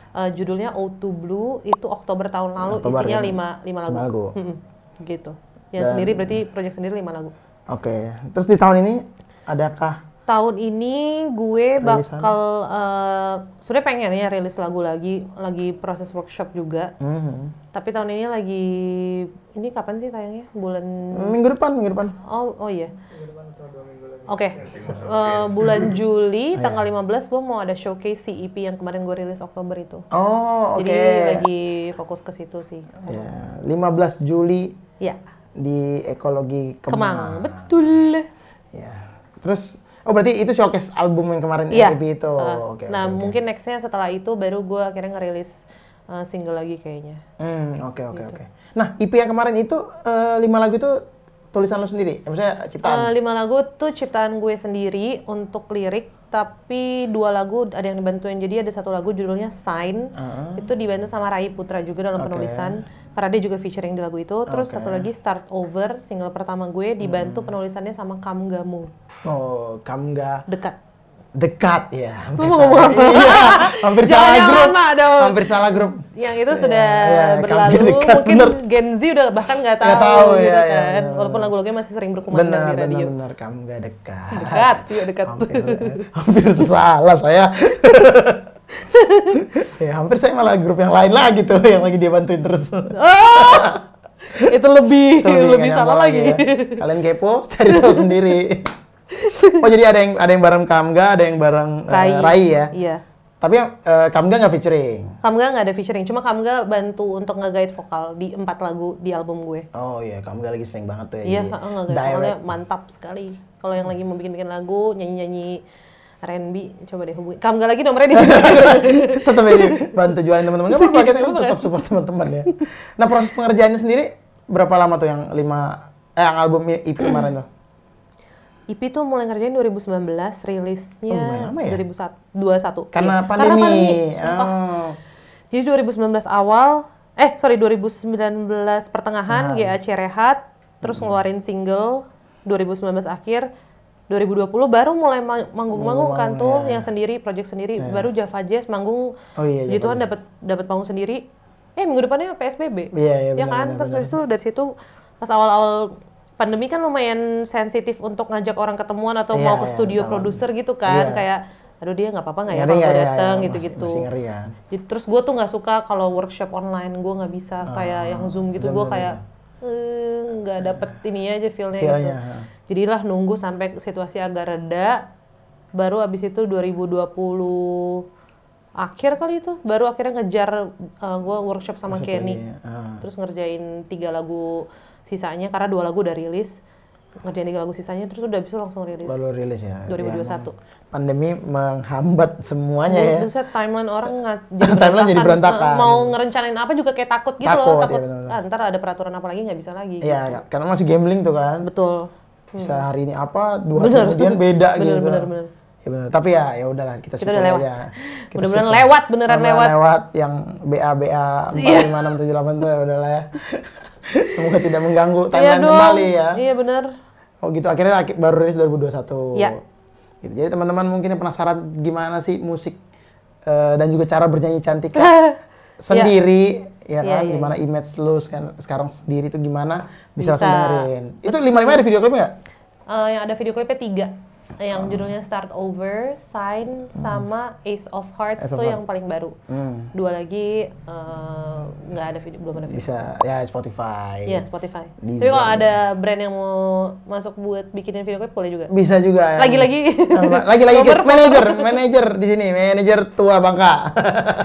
eh, judulnya O2 Blue itu Oktober tahun lalu Oktober, isinya ya. lima lima lagu. Lagu. Gitu. Yang Dan- sendiri berarti project sendiri lima lagu. Oke. Terus di tahun ini adakah Tahun ini gue bakal eh sebenarnya pengen ya rilis lagu lagi, lagi proses workshop juga. Mhm. Tapi tahun ini lagi ini kapan sih tayangnya? Bulan minggu depan, minggu depan. Oh, oh iya. Oke, Eh, bulan Juli tanggal 15 gue mau ada showcase si EP yang kemarin gue rilis Oktober itu. Oh, oke. Jadi lagi fokus ke situ sih. Ya, 15 Juli Ya, di Ekologi Kemang. Kemang. Betul. Ya. Terus oh berarti itu showcase album yang kemarin Iya. EP itu. Uh, Oke. nah, oke, oke. mungkin nextnya setelah itu baru gue akhirnya ngerilis uh, single lagi kayaknya. Hmm, oke oke Gitu. oke. Nah, EP yang kemarin itu eh, lima lagu itu tulisan lo sendiri? Ya, maksudnya ciptaan? Uh, lima lagu tuh ciptaan gue sendiri untuk lirik, tapi dua lagu ada yang dibantuin. Jadi ada satu lagu judulnya Sign, Heeh. itu dibantu sama Rai Putra juga dalam Oke. penulisan, karena dia juga featuring di lagu itu. Terus satu lagi Start Over, single pertama gue dibantu Hmm. penulisannya sama Kamgamu, Oh, kamu nggak dekat. dekat ya. Hampir salah. ngomong apa? Iya, hampir salah grup. lama dong. Hampir salah grup. Yang itu sudah iya, berlalu, dekat, mungkin bener. Gen Z udah bahkan nggak tahu, Nggak tahu, gitu iya, kan. iya, iya, Walaupun lagu-lagunya masih sering berkumandang Benar, di benar, radio. benar. Kamu nggak dekat. Dekat, iya dekat. Hampir, hampir salah saya. ya, hampir saya malah grup yang lain lagi tuh yang lagi dia bantuin terus. Oh, itu lebih Itu lebih, nggak salah lagi. ya. Kalian kepo, cari tahu sendiri. oh jadi ada yang ada yang bareng Kamga, ada yang bareng eh, Rai. Rai ya. Iya. Tapi eh, Kamga nggak featuring. Kamga nggak ada featuring, cuma Kamga bantu untuk nge-guide vokal di empat lagu di album gue. Oh iya, Kamga lagi sering banget tuh ya. Iya, nge-guide vokalnya direct. mantap sekali. Kalau yang lagi mau bikin-bikin lagu, nyanyi-nyanyi R&B coba deh hubungi kamu nggak lagi nomornya di sini tetap ini bantu jualin teman-teman nggak apa-apa kita kan tetap support teman-teman ya nah proses pengerjaannya sendiri berapa lama tuh yang lima eh yang album EP kemarin tuh IP tuh mulai ngerjain 2019 rilisnya Oh, lama ya? 2021 karena Iya. pandemi, sumpah. oh. Jadi 2019 awal, eh sorry 2019 pertengahan GAC rehat, terus ngeluarin single 2019 akhir, 2020 baru mulai ma- manggung-manggung kan tuh yang sendiri, project sendiri, baru Java Jazz manggung, Oh iya, Puji Tuhan dapat dapat panggung sendiri. Eh minggu depannya PSBB. Iya, iya, ya benar, kan? benar, terus dari situ dari situ pas awal-awal pandemi kan lumayan sensitif untuk ngajak orang ketemuan atau Iya, mau ke iya, studio produser gitu kan, Iya. kayak aduh dia nggak apa-apa nggak ya kalau gue ya? dateng Masih- gitu-gitu. masih ngeri ya. Jadi terus gue tuh nggak suka kalau workshop online gue nggak bisa kayak yang zoom gitu Ah, gue kayak eh, nggak dapet ini aja feelnya gitu. Jadilah nunggu sampai situasi agak reda, baru abis itu 2020 akhir kali itu baru akhirnya ngejar gue workshop sama Masuk Kenny, ah. terus ngerjain tiga lagu sisanya karena dua lagu udah rilis, ngerjain tiga lagu sisanya terus udah bisa langsung rilis. baru rilis ya 2021. Ya, pandemi menghambat semuanya ya Terus timeline orang nggak Timeline jadi berantakan. Mau ngerencanain apa juga kayak takut gitu Takut, loh, iya takut benar-benar. ah, ntar ada peraturan apa lagi nggak bisa lagi. Iya, karena masih gambling tuh kan. Betul. Bisa hari ini apa, dua hari kemudian beda Bener, gitu. bener, bener. Ya bener. Tapi ya ya udahlah kita, Kita udah lewat. aja. Kita syukur. lewat, beneran Mudah-mudahan lewat. lewat yang BA BA Iya. 45678 tuh ya udahlah ya. Semoga tidak mengganggu Iya dong. kembali ya. Iya bener. Oh gitu, akhirnya baru rilis 2021. Iya. Gitu. Jadi teman-teman mungkin yang penasaran gimana sih musik eh, dan juga cara bernyanyi cantik sendiri, ya Iya, kan? iya, gimana image lu sekarang, sendiri itu gimana? Bisa, Bisa. langsung dengerin. Itu lima lima ada video klipnya nggak? Eh, yang ada video klipnya tiga. Yang judulnya Start Over, Sign, sama Ace of Hearts Ace of tuh Hearts. yang paling baru. Hmm. Dua lagi eh, nggak ada video, belum ada video. Bisa ya Spotify. Iya Spotify. Deezer. Tapi kalau ada brand yang mau masuk buat bikinin video klip boleh juga. Bisa juga. ya. Lagi-lagi. Lagi-lagi Nomor manajer, manajer di sini, manajer tua Bangka.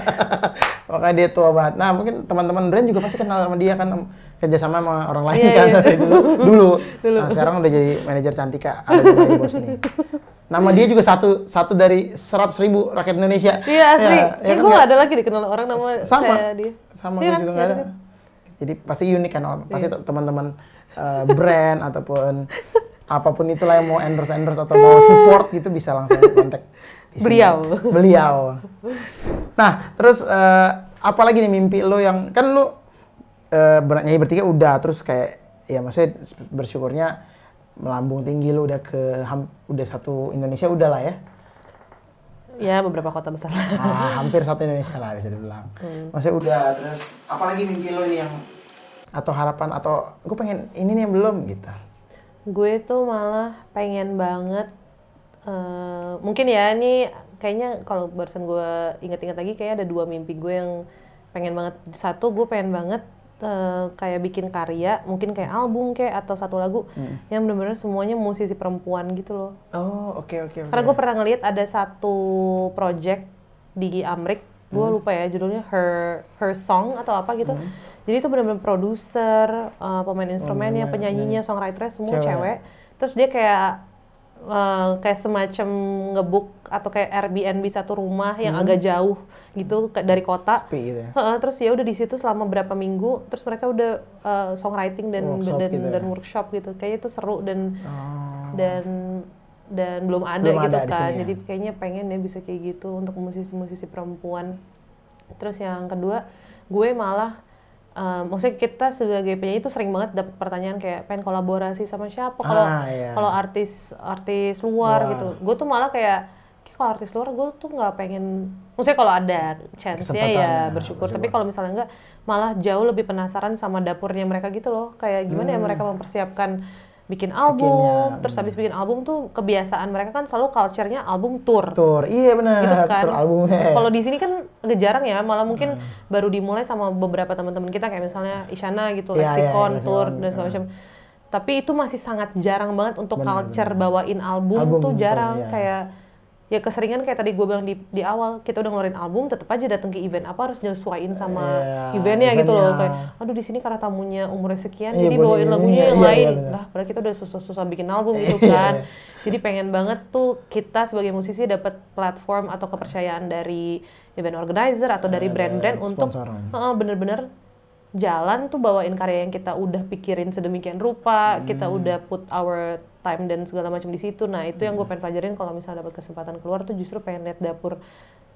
Makanya dia tua banget. Nah, mungkin teman-teman brand juga pasti kenal sama dia kan kerjasama sama orang lain Iya, kan iya. dari dulu. dulu. Nah, sekarang udah jadi manajer Cantika, ada juga di bos ini. Nama dia juga satu satu dari 100 ribu rakyat Indonesia. Iya asli. Ya, ya kan gue nggak? gak ada lagi dikenal orang nama sama kayak dia. sama Iya gue kan? juga nggak Iya ada kan? jadi pasti unik kan pasti Iya. te- teman-teman eh, brand ataupun apa pun itulah yang mau endorse endorse atau mau support gitu bisa langsung kontak. Beliau. beliau nah terus eh, apa lagi nih mimpi lo yang kan lo eh, ber- nyanyi bertiga udah terus kayak ya maksudnya bersyukurnya melambung tinggi lo udah ke ham- udah satu Indonesia udah lah ya Ya beberapa kota besar. Ah, hampir satu Indonesia lah bisa dibilang. Hmm. Maksudnya udah terus apalagi mimpi lo ini yang atau harapan atau gue pengen ini nih yang belum gitu. gue tuh malah pengen banget eh, mungkin ya ini kayaknya kalau barusan gue inget-inget lagi kayaknya ada dua mimpi gue yang pengen banget satu gue pengen banget eh, kayak bikin karya mungkin kayak album kayak atau satu lagu yang benar-benar semuanya musisi perempuan gitu loh Oh oke oke oke. karena gue pernah ngeliat ada satu project di Amrik gue Hmm. lupa ya judulnya her her song atau apa gitu jadi itu benar-benar produser uh, pemain instrumennya penyanyinya songwriternya semua Cewek. cewek. terus dia kayak uh, kayak semacam ngebook atau kayak Airbnb satu rumah yang agak jauh gitu dari kota Hmm. Sepi gitu ya. Heeh, terus ya udah di situ selama berapa minggu terus mereka udah uh, songwriting dan Workshop dan, gitu ya? dan workshop gitu kayaknya itu seru dan Oh. dan dan belum ada Belum gitu ada kan sini ya? jadi kayaknya pengen ya bisa kayak gitu untuk musisi-musisi perempuan terus yang kedua gue malah eh, maksudnya kita sebagai penyanyi itu sering banget dapat pertanyaan kayak pengen kolaborasi sama siapa kalau Ah, iya. kalau artis artis luar, Luar. gitu gue tuh malah kayak kalau artis luar gue tuh nggak pengen maksudnya kalau ada Kesempatan, ya ya, bersyukur tapi kalau misalnya enggak malah jauh lebih penasaran sama dapurnya mereka gitu loh kayak gimana ya Hmm. mereka mempersiapkan bikin album terus habis bikin album tuh kebiasaan mereka kan selalu culture-nya album tour Tur, iya benar. gitu kan. Tur albumnya. Kalau di sini kan agak jarang ya, malah mungkin Hmm. baru dimulai sama beberapa teman-teman kita kayak misalnya Isyana gitu, Iya, iya, Lexicon, tour Lexicon, dan segala macam. Tapi itu masih sangat jarang banget untuk Benar, culture bawain album, Album, tuh jarang iya. kayak ya keseringan kayak tadi gue bilang di, di awal kita udah ngeluarin album tetap aja datang ke event apa harus nyesuaiin sama Iya, eventnya gitu loh kayak aduh di sini karena tamunya umurnya sekian Iya, jadi bawain lagunya iya, yang iya, lain iya, benar. lah Padahal kita udah susah-susah bikin album gitu Iya. kan. Jadi pengen banget tuh kita sebagai musisi dapat platform atau kepercayaan dari event organizer atau dari brand-brand untuk. Heeh, bener-bener jalan tuh bawain karya yang kita udah pikirin sedemikian rupa, kita Hmm. udah put our time dan segala macam di situ. Nah itu yang gue pengen pelajarin kalau misalnya dapat kesempatan keluar tuh justru pengen lihat dapur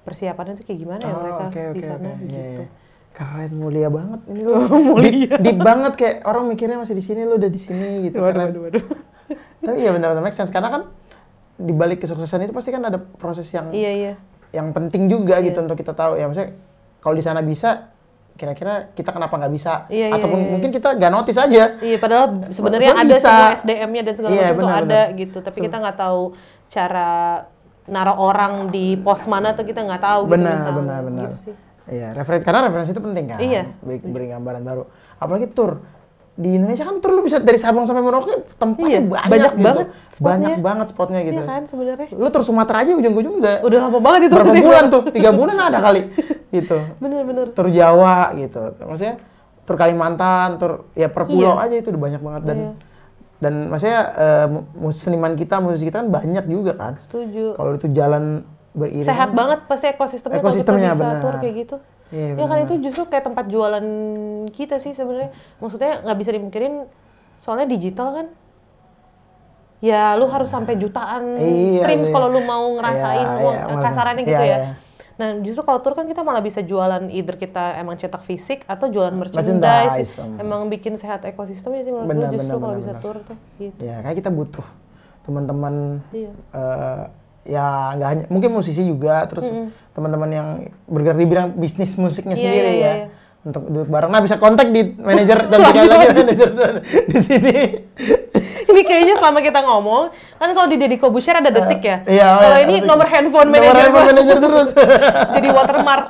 persiapannya tuh kayak gimana ya Oh, mereka oke di oke sana oke. Iya, gitu. iya. Keren mulia banget ini lu. mulia. Deep, banget kayak orang mikirnya masih di sini lu udah di sini gitu. Waduh, Keren. waduh, waduh. Tapi iya benar-benar make sense karena kan di balik kesuksesan itu pasti kan ada proses yang Iya iya. yang penting juga gitu untuk kita tahu ya maksudnya kalau di sana bisa kira-kira kita kenapa nggak bisa Iya, iya, ataupun iya, mungkin kita nggak notice aja Iya, padahal sebenarnya ada bisa. semua SDM-nya dan segala Iya, macam benar, ada benar. gitu. Tapi kita nggak tahu cara naruh orang di pos mana tuh kita nggak tahu gitu benar misalnya. benar benar Gitu sih. iya referensi karena referensi itu penting kan Iya, beri gambaran baru apalagi tour di Indonesia kan lu bisa dari Sabang sampai Merauke tempatnya Iya, banyak, banyak gitu banget spotnya. banyak banget spotnya gitu Iya kan sebenarnya. lu tur Sumatera aja ujung-ujung udah Udah lama banget itu berapa bulan tuh tiga bulan ada kali gitu Bener-bener. tur Jawa gitu maksudnya tur Kalimantan tur ya per pulau Iya. aja itu udah banyak banget dan dan maksudnya mu- seniman kita musisi kita kan banyak juga kan Setuju. kalau itu jalan beriringan Sehat banget pasti ekosistemnya, Ekosistemnya, kalau kita bisa benar. tur kayak gitu. Iya, ya kan itu justru kayak tempat jualan kita sih sebenarnya. Maksudnya nggak bisa dimungkirin soalnya digital kan. Ya lu harus sampai jutaan Iya, streams iya. kalau lu mau ngerasain Iya, uang iya, kasarannya iya, gitu ya. iya. Nah justru kalau tur kan kita malah bisa jualan either kita emang cetak fisik atau jualan Merchandise, merchandise. em. Emang bikin sehat ekosistemnya sih menurut Benar, gue justru kalau bisa tur tuh. Gitu. ya kayak kita butuh teman-teman Iya. eh, ya nggak hanya mungkin musisi juga terus teman-teman yang bergerak di bidang bisnis musiknya Iya, sendiri iya, ya iya. untuk duduk bareng nah bisa kontak di manajer dan sekali lagi manajer di sini ini kayaknya selama kita ngomong kan kalau di Deddy Kobusier ada detik ya. Iya, oh kalau iya, ini detik. nomor handphone Nomor manajer handphone gua. manajer terus jadi watermark.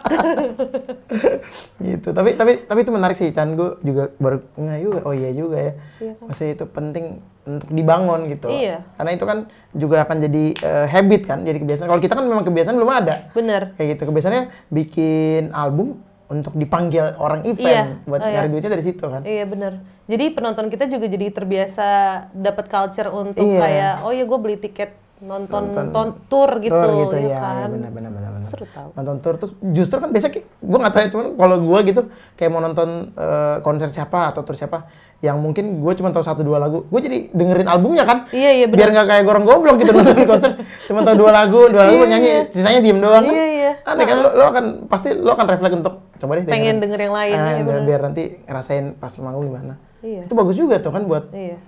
gitu tapi tapi tapi itu menarik sih Chan gue juga baru nggak juga oh iya juga ya Iya kan? maksudnya itu penting untuk dibangun gitu Iya. karena itu kan juga akan jadi eh, habit kan jadi kebiasaan kalau kita kan memang kebiasaan belum ada Bener. kayak gitu kebiasaannya bikin album untuk dipanggil orang event Iya. buat Oh, iya. nyari duitnya dari situ kan Iya bener. Jadi penonton kita juga jadi terbiasa dapat culture untuk Iya. kayak oh ya gue beli tiket nonton, Nonton. ton- tour gitu, Tour gitu ya, ya kan. benar benar benar benar. Seru tau. Nonton tour terus justru kan biasa gue nggak tahu ya cuman kalau gue gitu kayak mau nonton eh, konser siapa atau tour siapa yang mungkin gue cuma tahu satu dua lagu, gue jadi dengerin albumnya kan. Iya, iya, benar. Biar nggak kayak gorong goblok gitu nonton konser, cuma tahu dua lagu, dua lagu Iya, nyanyi, iya. sisanya diem doang. kan. Iya, iya. Aneh kan lo, lo akan pasti lo akan refleks untuk coba deh Pengen dengerin. denger yang lain, Ah, iya, biar, biar nanti ngerasain pas manggung gimana. Iya. Itu bagus juga tuh kan buat Iya.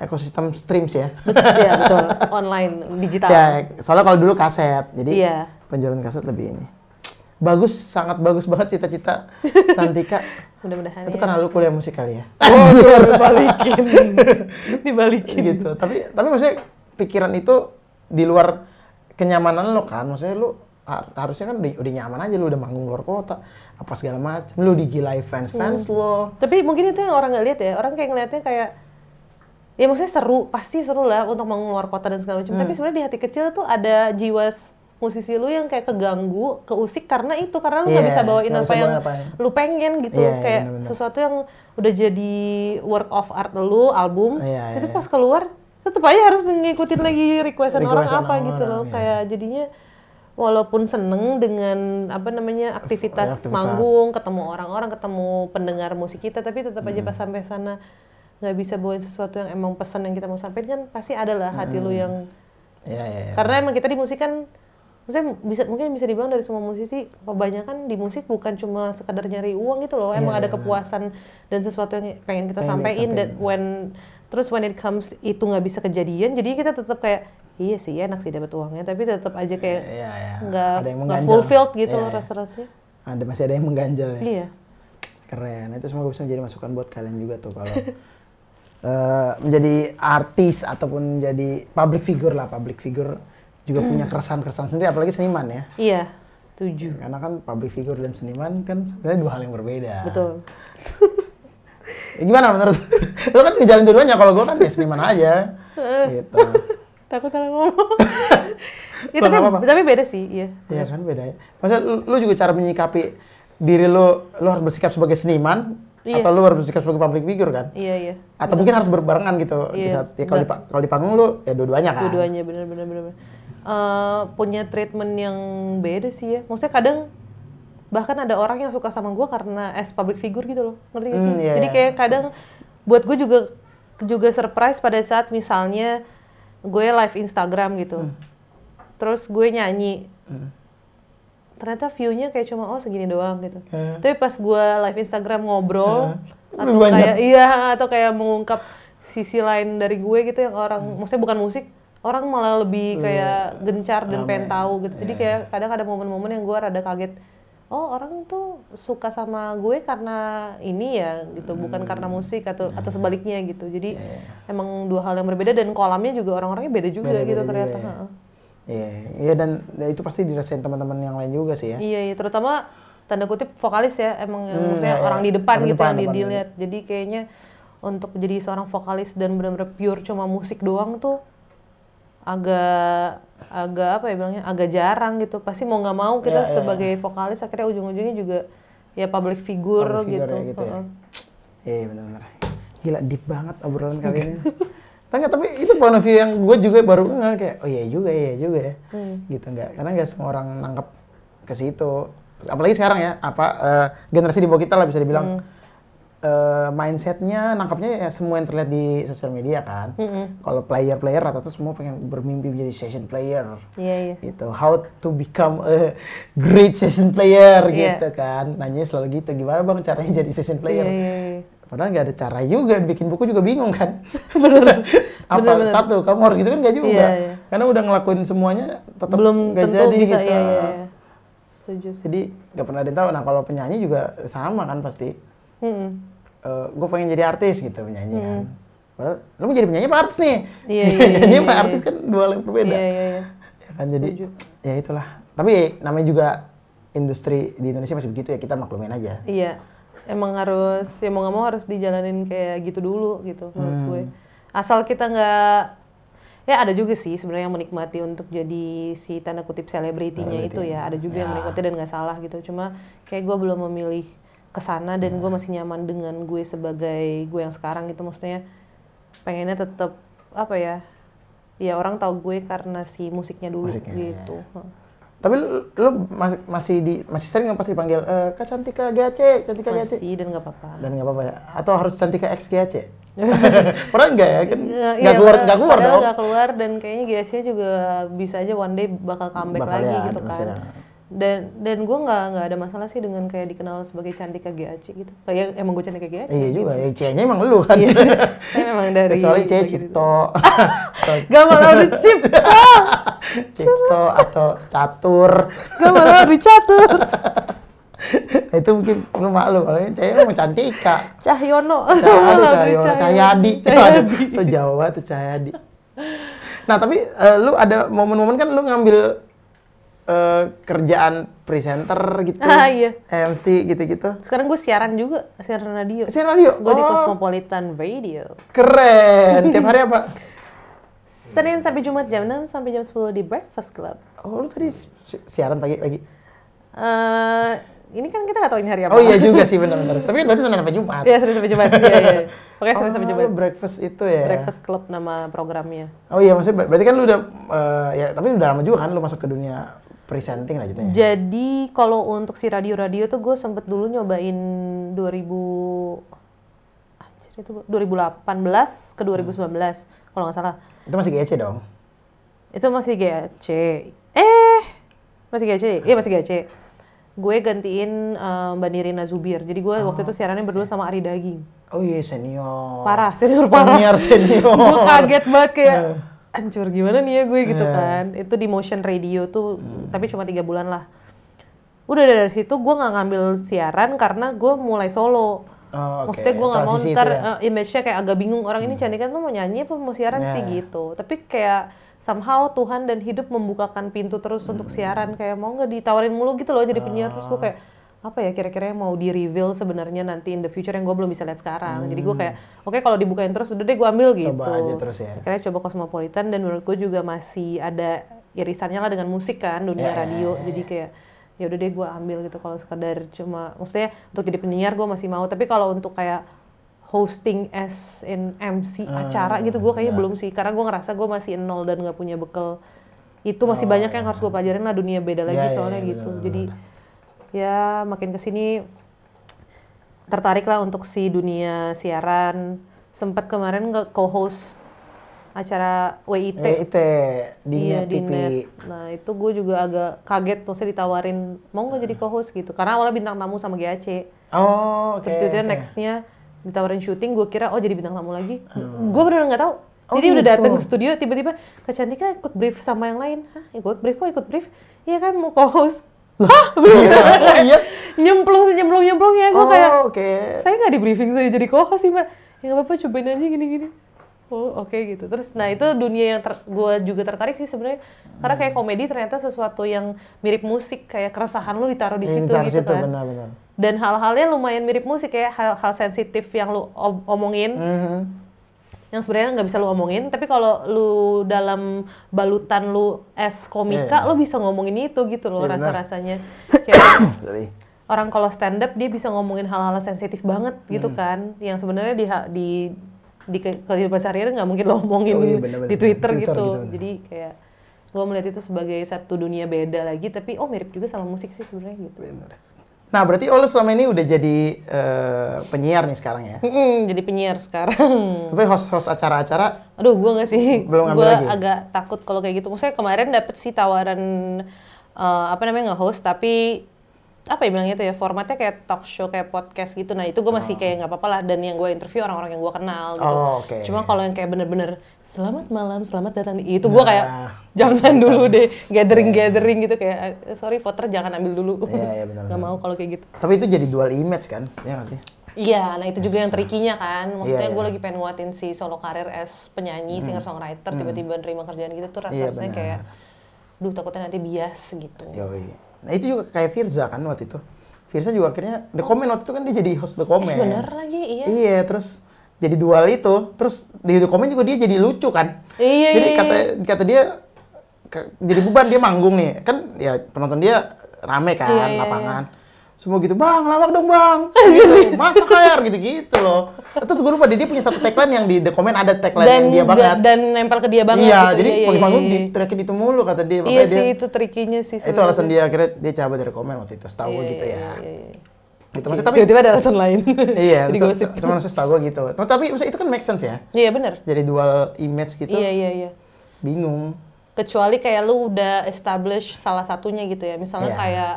Ekosistem streams ya. Iya betul. Online, digital. Ya, soalnya kalau dulu kaset, jadi Iya. penjualan kaset lebih ini. Bagus, sangat bagus banget cita-cita Santika. Mudah-mudahan itu ya. karena lu kuliah musik kali ya. Oh, dibalikin. dibalikin. gitu. Tapi tapi maksudnya pikiran itu di luar kenyamanan lo kan. Maksudnya lu har- harusnya kan udah, udah nyaman aja lu udah manggung luar kota apa segala macam lu digilai fans fans Hmm. lo Tapi mungkin itu yang orang nggak lihat ya. Orang kayak ngeliatnya kayak ya maksudnya seru, pasti seru lah untuk mau keluar kota dan segala macam. Hmm. Tapi sebenarnya di hati kecil tuh ada jiwa musisi lu yang kayak keganggu, keusik karena itu karena lu nggak Iya, bisa bawain apa yang apa lu pengen gitu. Iya, iya, kayak benar-benar. sesuatu yang udah jadi work of art lu, album. Iya, itu iya, pas keluar tetap aja harus ngikutin lagi requestan orang apa gitu orang, loh. iya. Kayak jadinya walaupun seneng dengan apa namanya aktivitas, aktivitas. manggung, ketemu orang-orang, ketemu pendengar musik kita, tapi tetap Hmm. aja pas sampai sana nggak bisa bawain sesuatu yang emang pesan yang kita mau sampaikan kan pasti ada lah hati lu Hmm. yang ya ya, ya. karena emang kita di musik kan maksudnya bisa mungkin bisa dibilang dari semua musisi kebanyakan di musik bukan cuma sekadar nyari uang gitu loh. Emang Iya, ada kepuasan dan sesuatu yang pengen kita Pengen sampaikan dan when terus when it comes itu nggak bisa kejadian. Jadi kita tetap kayak iya sih enak sih dapat uangnya tapi tetap aja kayak Iya, iya. nggak Ada yang nggak fulfilled gitu Iya, loh iya. rasa-rasanya. Ada masih ada yang mengganjal ya? Iya. Keren. Itu semoga bisa menjadi masukan buat kalian juga tuh kalau eh, menjadi artis ataupun menjadi public figure lah public figure juga punya keresahan-keresahan sendiri apalagi seniman ya. Iya setuju. Karena kan public figure dan seniman kan sebenarnya dua hal yang berbeda. Betul. Ya, gimana menurut? Lo kan ngejalin dua-duanya kalau gue kan ya seniman aja. Gitu. Takut salah ngomong. Ya, tapi, nggak apa-apa. tapi beda sih iya. Iya kan beda ya. Maksudnya lu, lu juga cara menyikapi diri lu lu harus bersikap sebagai seniman Iya. Atau lu harus bersikap sebagai public figure kan? Iya iya. Atau mungkin harus berbarengan gitu di Iya. saat ya kalau di, kalau di panggung lu ya dua-duanya kan. Dua-duanya bener bener bener. bener. Eh, punya treatment yang beda sih ya. Maksudnya kadang bahkan ada orang yang suka sama gue karena as public figure gitu loh, ngerti gak sih? Iya, Jadi iya. kayak kadang buat gue juga juga surprise pada saat misalnya gue live Instagram gitu, Hmm. terus gue nyanyi, ternyata view-nya kayak cuma oh segini doang gitu. Eh. Tapi pas gue live Instagram ngobrol atau Lebih banyak. kayak iya atau kayak mengungkap sisi lain dari gue gitu yang orang maksudnya bukan musik orang malah lebih kayak gencar dan pengen tahu gitu. Jadi kayak kadang ada momen-momen yang gue rada kaget oh orang tuh suka sama gue karena ini ya gitu bukan karena musik atau atau sebaliknya gitu. Jadi emang dua hal yang berbeda dan kolamnya juga orang-orangnya beda juga Beda-beda gitu juga ternyata ya. heeh. Iya, iya dan ya itu pasti dirasain teman-teman yang lain juga sih ya. Iya, iya, terutama tanda kutip vokalis ya, emang yang Hmm, maksudnya iya, iya. orang di depan Orang gitu depan, yang dilihat. Jadi kayaknya untuk jadi seorang vokalis dan benar-benar pure cuma musik doang tuh agak agak apa ya bilangnya agak jarang gitu. Pasti mau nggak mau kita Iya, iya, sebagai vokalis akhirnya ujung-ujungnya juga ya public figure, Public figure gitu. ya gitu ya. Heeh. Iya benar-benar. Gila deep banget obrolan kali ini. Nggak, tapi itu point of view yang gue juga baru nggak kayak oh iya juga iya juga ya. Hmm. Gitu nggak karena nggak semua orang nangkep ke situ. Apalagi sekarang ya apa eh, generasi di bawah kita lah bisa dibilang Hmm. eh, mindsetnya nangkapnya ya semua yang terlihat di sosial media kan. Mm-mm. Kalau player-player rata-rata semua pengen bermimpi menjadi session player Iya, iya. gitu how to become a great session player Iya. gitu kan nanya selalu gitu gimana bang caranya jadi session player Iya, iya, iya. Padahal nggak ada cara juga bikin buku juga bingung kan bener apa satu kamu harus gitu kan nggak juga Iya, iya. karena udah ngelakuin semuanya tetap Belum nggak tentu jadi bisa gitu iya, iya, iya. Setuju. sih. jadi nggak pernah ada yang tahu nah kalau penyanyi juga sama kan pasti Mm-mm. gue pengen jadi artis gitu penyanyi kan padahal lu mau jadi penyanyi apa artis nih. Iya, iya, iya, iya, iya. artis kan dua hal yang berbeda Iya, iya, iya. ya kan jadi Setuju. ya itulah tapi namanya juga industri di Indonesia masih begitu ya kita maklumin aja Iya, emang harus ya mau nggak mau harus dijalanin kayak gitu dulu gitu menurut Hmm. gue. Asal kita nggak ya ada juga sih sebenarnya yang menikmati untuk jadi si tanda kutip selebritinya itu ya ada juga yang Ya. menikmati dan nggak salah gitu. Cuma kayak gue belum memilih ke sana dan gue masih nyaman dengan gue sebagai gue yang sekarang gitu maksudnya pengennya tetap apa ya ya orang tahu gue karena si musiknya dulu Musiknya, gitu. Heeh. Tapi lu, lu masih masih di masih sering nggak pasti panggil eh kak Cantika GAC Cantika GAC Masih dan nggak apa-apa. dan nggak apa-apa ya? Atau harus Cantika X GAC padahal enggak ya? Kan Iya, nggak keluar padahal- nggak keluar dong. nggak keluar dan kayaknya GSC juga bisa aja one day bakal comeback Bakal lagi ya, gitu kan. Dan dan gue nggak nggak ada masalah sih dengan kayak dikenal sebagai Cantika GAC gitu. Kayak emang gue Cantika GAC. iya juga ya C-nya emang lu kan Iya. Saya memang dari kecuali C. Cipto Gak malah dicipta, Cipto atau Catur gak malah dicatur. Nah, itu mungkin lu malu kalau yang cewek emang Cantika Cahyono. Cahayadi, Cahyono, Cahyadi. Itu Jawa tuh Cahyadi. Nah, tapi eh, lu ada momen-momen kan lu ngambil eh, kerjaan presenter gitu. Ah, iya. MC gitu-gitu. Sekarang gue siaran juga, siaran radio. Siaran radio? Gue di Oh. Cosmopolitan Radio. Keren. Tiap hari apa? Senin sampai Jumat jam 6 sampai jam 10 di Breakfast Club. Oh, lu tadi si- siaran pagi-pagi. eh ini kan kita nggak tahu ini hari apa. Oh iya juga sih benar-benar. Tapi berarti Senin sampai Jumat. Iya, Senin sampai Jumat. Iya, iya. Pokoknya Senin sampai Oh, Jumat. breakfast itu ya. Breakfast Club nama programnya. Oh iya, maksudnya ber- berarti kan lu udah eh, ya tapi udah lama juga kan lu masuk ke dunia presenting lah gitu ya. Jadi kalau untuk si radio-radio tuh gue sempet dulu nyobain 2000 anjir itu 2018 ke 2019 kalau nggak salah. Itu masih GC dong. Itu masih GAC. Eh, masih GAC. Iya masih GAC. Gue gantiin eh, Mbak Nirina Zubir. Jadi gue waktu itu siarannya berdua sama Ari Daging. Oh iya senior. Parah, senior parah. Penyiar senior. gue kaget banget kayak hancur gimana nih ya gue gitu kan itu di motion radio tuh tapi cuma tiga bulan lah udah dari situ gue nggak ngambil siaran karena gue mulai solo Oh, oke. maksudnya gue nggak mau ntar ya. Hmm. eh, image-nya kayak agak bingung orang ini cantik kan tuh mau nyanyi apa mau siaran Ya. sih gitu tapi kayak somehow Tuhan dan hidup membukakan pintu terus untuk Hmm. siaran kayak mau nggak ditawarin mulu gitu loh jadi penyiar terus gue kayak apa ya kira-kira yang mau di reveal sebenarnya nanti in the future yang gue belum bisa lihat sekarang. Jadi gue kayak oke kalau dibukain terus udah deh gue ambil gitu. Hmm. Coba aja terus ya. akhirnya coba Cosmopolitan dan menurut gue juga masih ada irisannya lah dengan musik kan dunia Ya, ya, radio. ya, jadi kayak ya udah deh gue ambil gitu kalau sekedar cuma maksudnya untuk jadi penyiar gue masih mau. Tapi kalau untuk kayak hosting as in MC Ah, acara gitu gue kayaknya belum sih. Karena gue ngerasa gue masih nol dan nggak punya bekal. Itu masih Oh, banyak yang harus gue pelajarin lah dunia beda lagi iya, soalnya iya, gitu. benar, jadi ya makin ke sini tertarik lah untuk si dunia siaran sempat kemarin nge co-host acara WIT WIT di iya Net di TV. net. Nah itu gue juga agak kaget maksudnya ditawarin mau nggak jadi co-host gitu. Karena awalnya bintang tamu sama GAC. Oh, oke. Terus itu oke. nextnya ditawarin syuting, gue kira oh jadi bintang tamu lagi. Gue bener nggak tahu. Oh, jadi udah gitu. datang ke studio tiba-tiba Kak Cantika ikut brief sama yang lain. Hah ikut brief kok ikut brief? Iya kan mau co-host. Hah? Oh, iya. nyemplung nyemplung nyemplung ya gue Oh, kayak oke. saya nggak di briefing saya jadi co-host sih mbak ya nggak apa-apa cobain aja gini-gini oh oke gitu terus nah itu dunia yang gue juga tertarik sih sebenarnya karena kayak komedi ternyata sesuatu yang mirip musik kayak keresahan lu ditaruh di situ Intar gitu situ, kan benar-benar. dan hal-halnya lumayan mirip musik kayak hal-hal sensitif yang lu om- omongin Mhm. Yang sebenarnya nggak bisa lu omongin tapi kalau lu dalam balutan lu es komika lu bisa ngomongin itu gitu loh Iya, benar. rasa-rasanya kayak orang kalau stand up dia bisa ngomongin hal-hal sensitif banget Hmm. gitu kan yang sebenarnya di di di ke- kehidupan sehari-hari nggak mungkin lo omongin Oh iya, benar-benar. di Twitter, Twitter gitu. gitu, benar. jadi kayak gue melihat itu sebagai satu dunia beda lagi tapi oh mirip juga sama musik sih sebenarnya gitu Benar. Nah, berarti lu selama ini udah jadi eh, penyiar nih sekarang ya? Mm-mm, jadi penyiar sekarang Tapi host-host acara-acara aduh gue nggak sih Belum ngambil gue lagi? agak takut kalau kayak gitu maksudnya kemarin dapet sih tawaran eh, apa namanya nge-host tapi apa ya bilangnya itu ya formatnya kayak talk show kayak podcast gitu nah itu gue masih kayak nggak apa-apa lah dan yang gue interview orang-orang yang gue kenal gitu Oh, oke. cuma kalau yang kayak bener-bener selamat malam selamat datang di itu gue kayak Nah, jangan dulu deh gathering gathering gitu kayak "Eh, sorry voter jangan ambil dulu Iya, iya, benar, nggak mau kalau kayak gitu Tapi itu jadi dual image kan? Iya nggak sih? Iya, nah itu juga yang trikinya kan. Maksudnya Iya, gue iya. lagi pengen nguatin si solo karir as penyanyi, singer songwriter, tiba-tiba nerima kerjaan gitu tuh Iya, rasanya benar. kayak, duh takutnya nanti bias gitu. Yoi. Nah itu juga kayak Firza kan waktu itu. Firza juga akhirnya The Comment waktu itu kan dia jadi host The Comment. Eh, bener lagi, iya. Iya, terus jadi dual itu, terus di The Comment juga dia jadi lucu kan. Iya, Jadi iya, kata kata dia ke- jadi beban dia manggung nih. Kan ya penonton dia rame kan Iya, iya, lapangan. Semua gitu, bang, lawak dong bang. Gitu, masa kayak gitu-gitu loh. Terus gue lupa dia, punya satu tagline yang di The Comment ada tagline Dan, yang dia banget. dan nempel ke dia banget iya, gitu. jadi iya, iya, pagi iya, iya. di teriakin itu mulu kata dia. Iya Makanya sih, dia, itu trikinya sih itu alasan dia akhirnya dia cabut dari komen waktu itu setahu Iya, gitu iya, ya iya, iya. gitu maksudnya tapi Tiba-tiba ada alasan lain. iya Jadi gosip. cuma maksudnya setahu gue gitu tapi, itu kan make sense ya Iya bener. jadi dual image gitu Iya, iya, iya. bingung Kecuali kayak lu udah establish salah satunya gitu ya. Misalnya Iya. kayak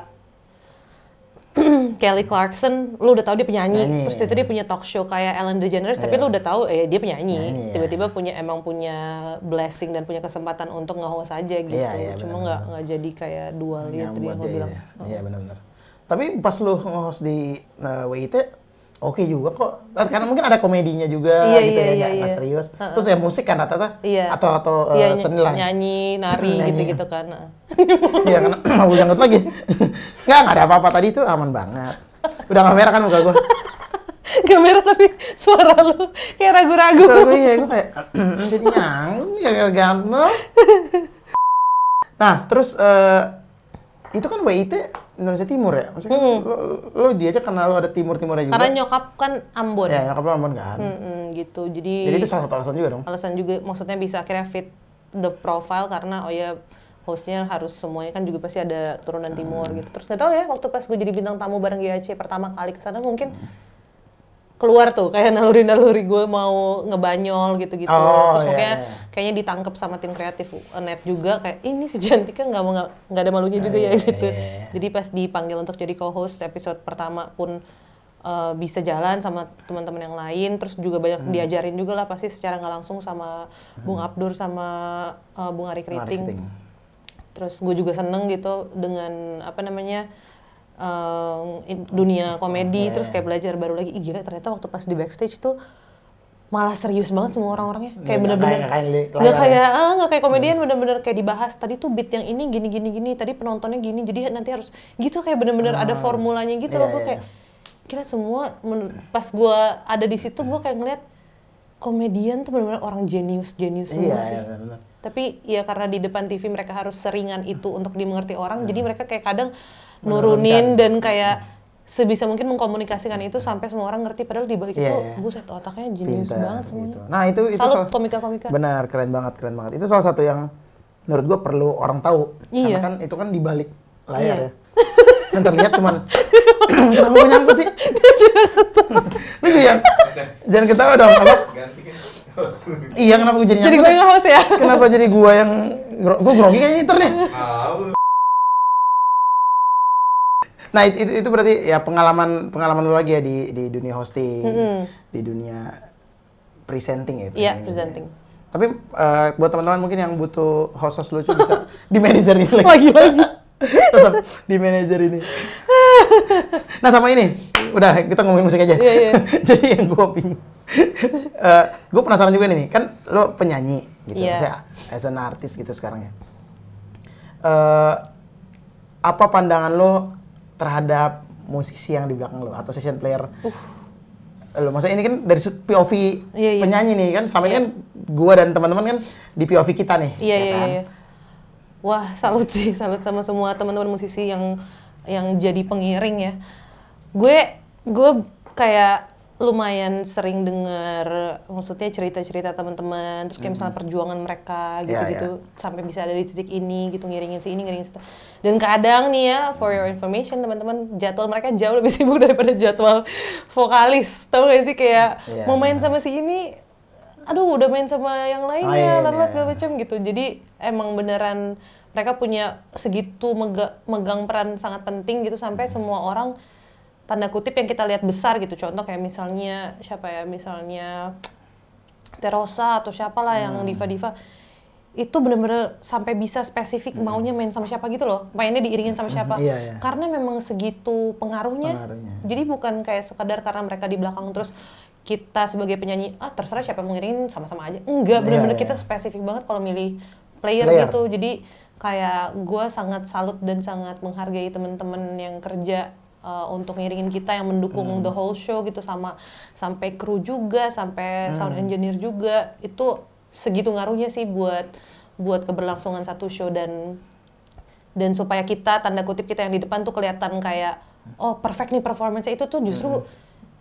Kelly Clarkson, lu udah tahu dia penyanyi, Penyanyi, terus iya. itu dia punya talk show kayak Ellen DeGeneres, tapi Iya. lu udah tahu eh dia penyanyi, iya. tiba-tiba punya emang punya blessing dan punya kesempatan untuk nge-host aja gitu, Iya, iya, cuma nggak nggak jadi kayak dual yang gitu tadi yang lu dia bilang. iya. iya benar-benar tapi pas lu nge-host di uh, WIT oke juga kok karena mungkin ada komedinya juga Iya, gitu iya, ya iya, nggak iya. serius terus ya musik kan rata-rata Iya. atau atau uh, Iya, ny- seni lah nyanyi, nari gitu-gitu kan. Iya karena mau jangkut lagi nggak nggak ada apa-apa tadi itu aman banget udah nggak merah kan muka gue Gak merah tapi suara lu kayak ragu-ragu. Terus gue iya, gue kayak jadi nyangkut nih gara-gara ganteng. Nah, terus eh, itu kan WIT Indonesia Timur ya? Maksudnya kan lo, lo diajak karena lo ada timur-timurnya juga. Karena nyokap kan Ambon. ya, nyokap lo Ambon kan. Mm-mm, gitu. Jadi, Jadi itu salah satu alasan juga dong. alasan juga maksudnya bisa akhirnya fit the profile karena oh ya hostnya harus semuanya kan juga pasti ada turunan timur Hmm. gitu. Terus nggak tahu ya waktu pas gue jadi bintang tamu bareng GAC pertama kali ke sana mungkin keluar tuh kayak naluri-naluri gue mau ngebanyol gitu-gitu. Oh, Terus iya, pokoknya iya. kayaknya ditangkap sama tim kreatif net juga kayak ini si Jantika nggak mau nggak ada malunya juga ya iya, gitu. iya, iya. Jadi pas dipanggil untuk jadi co-host episode pertama pun uh, bisa jalan sama teman-teman yang lain, terus juga banyak Hmm. diajarin juga lah pasti secara nggak langsung sama Bung Abdur sama uh, Bung Ari Kriting. Terus gue juga seneng gitu dengan apa namanya um, dunia komedi, terus kayak belajar baru lagi. Ih gila ternyata waktu pas di backstage tuh malah serius banget semua orang-orangnya. Kayak bener-bener nggak kayak ah nggak kayak komedian bener-bener kayak dibahas tadi tuh beat yang ini gini gini gini tadi penontonnya gini jadi nanti harus gitu kayak bener-bener ada formulanya gitu Iya, loh gue iya. kayak kira semua pas gue ada di situ gue kayak ngeliat komedian tuh benar-benar orang jenius jenius Iya, semua sih. iya, tapi ya karena di depan TV mereka harus seringan itu untuk dimengerti orang jadi mereka kayak kadang nurunin dan kayak sebisa mungkin mengkomunikasikan itu sampai semua orang ngerti padahal di balik Iya, itu iya. buset otaknya jenius Pinter, banget semuanya gitu. Nah itu itu salut salah- komika-komika Benar, keren banget, keren banget. Itu salah satu yang menurut gua perlu orang tahu. Iya. Karena kan itu kan di balik layar Iya. ya. Yang terlihat cuman kenapa gua nyangkut sih? Lu yang jangan ketawa dong. Apa? kan Iya, kenapa gua jadi jadi nyangkut? gue ya? nge-host ya Kenapa jadi gua yang gua grogi kayaknya ntar nih. Nah, itu, itu, berarti ya pengalaman pengalaman lu lagi ya di di dunia hosting, di dunia presenting ya. Iya, presenting. presenting. Tapi eh, buat teman-teman mungkin yang butuh host-host lucu bisa di manajer ini lagi. Lagi-lagi. Tetap di manajer ini. nah, sama ini. Udah, kita ngomongin musik aja. Iya, iya. Jadi yang gue bingung. gue penasaran juga nih, kan lo penyanyi gitu. Iya. Maksudnya as an artist gitu sekarang ya. Eh, apa pandangan lo terhadap musisi yang di belakang lo atau session player? Lo maksudnya ini kan dari POV Iya, iya. penyanyi nih kan, selama ini Iya. kan gua dan teman-teman kan di POV kita nih. Iya ya iya kan? iya. Wah salut sih, salut sama semua teman-teman musisi yang yang jadi pengiring ya. Gue gue kayak lumayan sering dengar maksudnya cerita-cerita teman-teman terus kayak misalnya perjuangan mereka gitu-gitu sampai bisa ada di titik ini gitu ngiringin si ini ngiringin situ. Dan kadang nih ya for your information teman-teman jadwal mereka jauh lebih sibuk daripada jadwal vokalis. Tahu gak sih kayak Iya, mau main sama si ini aduh udah main sama yang lainnya, iya, lalu iya. segala macam gitu. Jadi emang beneran mereka punya segitu mega- megang peran sangat penting gitu sampai semua orang tanda kutip yang kita lihat besar gitu. Contoh kayak misalnya siapa ya? Misalnya Terosa atau siapalah yang Hmm. diva-diva itu bener-bener sampai bisa spesifik maunya main sama siapa gitu loh mainnya diiringin sama siapa iya, iya. karena memang segitu pengaruhnya. Pengaruhnya. jadi bukan kayak sekadar karena mereka di belakang terus kita sebagai penyanyi ah terserah siapa yang mau ngiringin sama-sama aja enggak Iya, bener-bener iya. kita spesifik banget kalau milih player, Player. gitu jadi kayak gue sangat salut dan sangat menghargai teman-teman yang kerja uh, untuk ngiringin kita yang mendukung Hmm. the whole show gitu sama sampai kru juga sampai Hmm. sound engineer juga itu segitu ngaruhnya sih buat buat keberlangsungan satu show dan dan supaya kita tanda kutip kita yang di depan tuh kelihatan kayak oh perfect nih performance itu tuh justru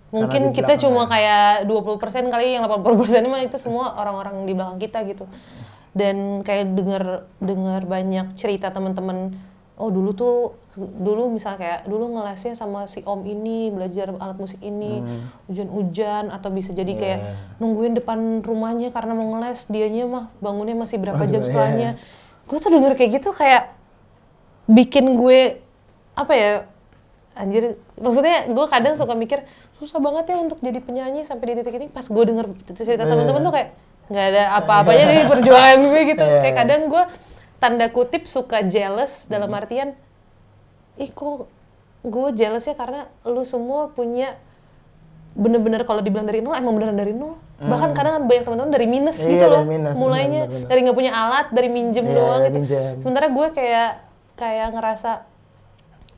mungkin Hmm. Di kita cuma ya. kayak 20% kali yang 80% mah itu semua orang-orang di belakang kita gitu dan kayak dengar dengar banyak cerita teman-teman oh dulu tuh dulu misalnya kayak dulu ngelesnya sama si om ini belajar alat musik ini hujan-hujan atau bisa jadi kayak Hmm. Iya. nungguin depan rumahnya karena mau ngeles dianya mah bangunnya masih berapa jam iya, setelahnya gue tuh denger kayak gitu kayak bikin gue apa ya anjir maksudnya gue kadang suka mikir susah banget ya untuk jadi penyanyi sampai di titik ini pas gue denger cerita teman-teman tuh kayak nggak ada apa-apanya di perjuangan gue gitu Iya, kayak iya. kadang gue tanda kutip suka jealous dalam artian ih kok gue jealous ya karena lu semua punya bener-bener kalau dibilang dari nol emang beneran dari nol bahkan kadang banyak teman-teman dari minus Hmm. Iya, gitu loh minus, mulainya bener, bener. dari nggak punya alat dari minjem Iya, doang gitu minjem. sementara gue kayak kayak ngerasa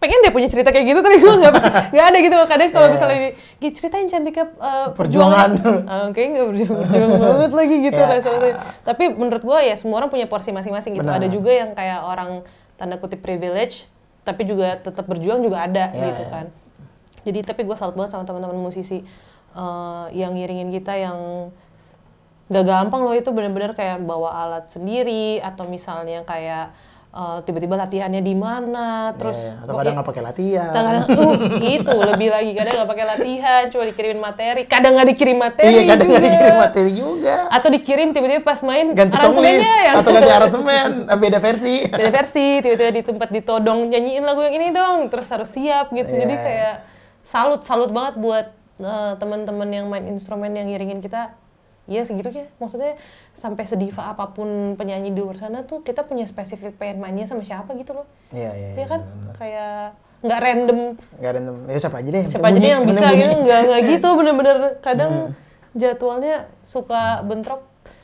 pengen deh punya cerita kayak gitu tapi gue nggak nggak ada gitu loh kadang kalau Iya. misalnya di- ceritain cantiknya uh, Perjuangan. Ah, kayak nggak berjuang, berjuang banget lagi gitu Iya. rasanya. tapi menurut gue ya semua orang punya porsi masing-masing gitu Benar. ada juga yang kayak orang tanda kutip privilege tapi juga tetap berjuang juga ada Iya, gitu iya. kan jadi tapi gue salut banget sama teman-teman musisi eh, yang ngiringin kita yang gak gampang loh itu bener-bener kayak bawa alat sendiri atau misalnya kayak eh, tiba-tiba latihannya di mana terus Iya, atau kadang nggak pakai latihan. kadang uh, itu lebih lagi kadang nggak pakai latihan cuma dikirimin materi. Kadang nggak dikirim materi Iya, kadang juga. nggak dikirim materi juga. atau dikirim tiba-tiba pas main Ganti aransemennya yang atau ganti aransemen, eh, beda versi. beda versi tiba-tiba di tempat ditodong nyanyiin lagu yang ini dong. Terus harus siap gitu. Jadi Iya. kayak salut salut banget buat eh, teman-teman yang main instrumen yang ngiringin kita ya segitunya maksudnya sampai sediva apa pun penyanyi di luar sana tuh kita punya spesifik pengen mainnya sama siapa gitu loh Iya, iya. ya kan benar-benar. kayak nggak random Nggak ada ya siapa aja deh. siapa aja bunyi, deh yang bisa bunyi. gitu nggak nggak gitu bener-bener kadang jadwalnya suka bentrok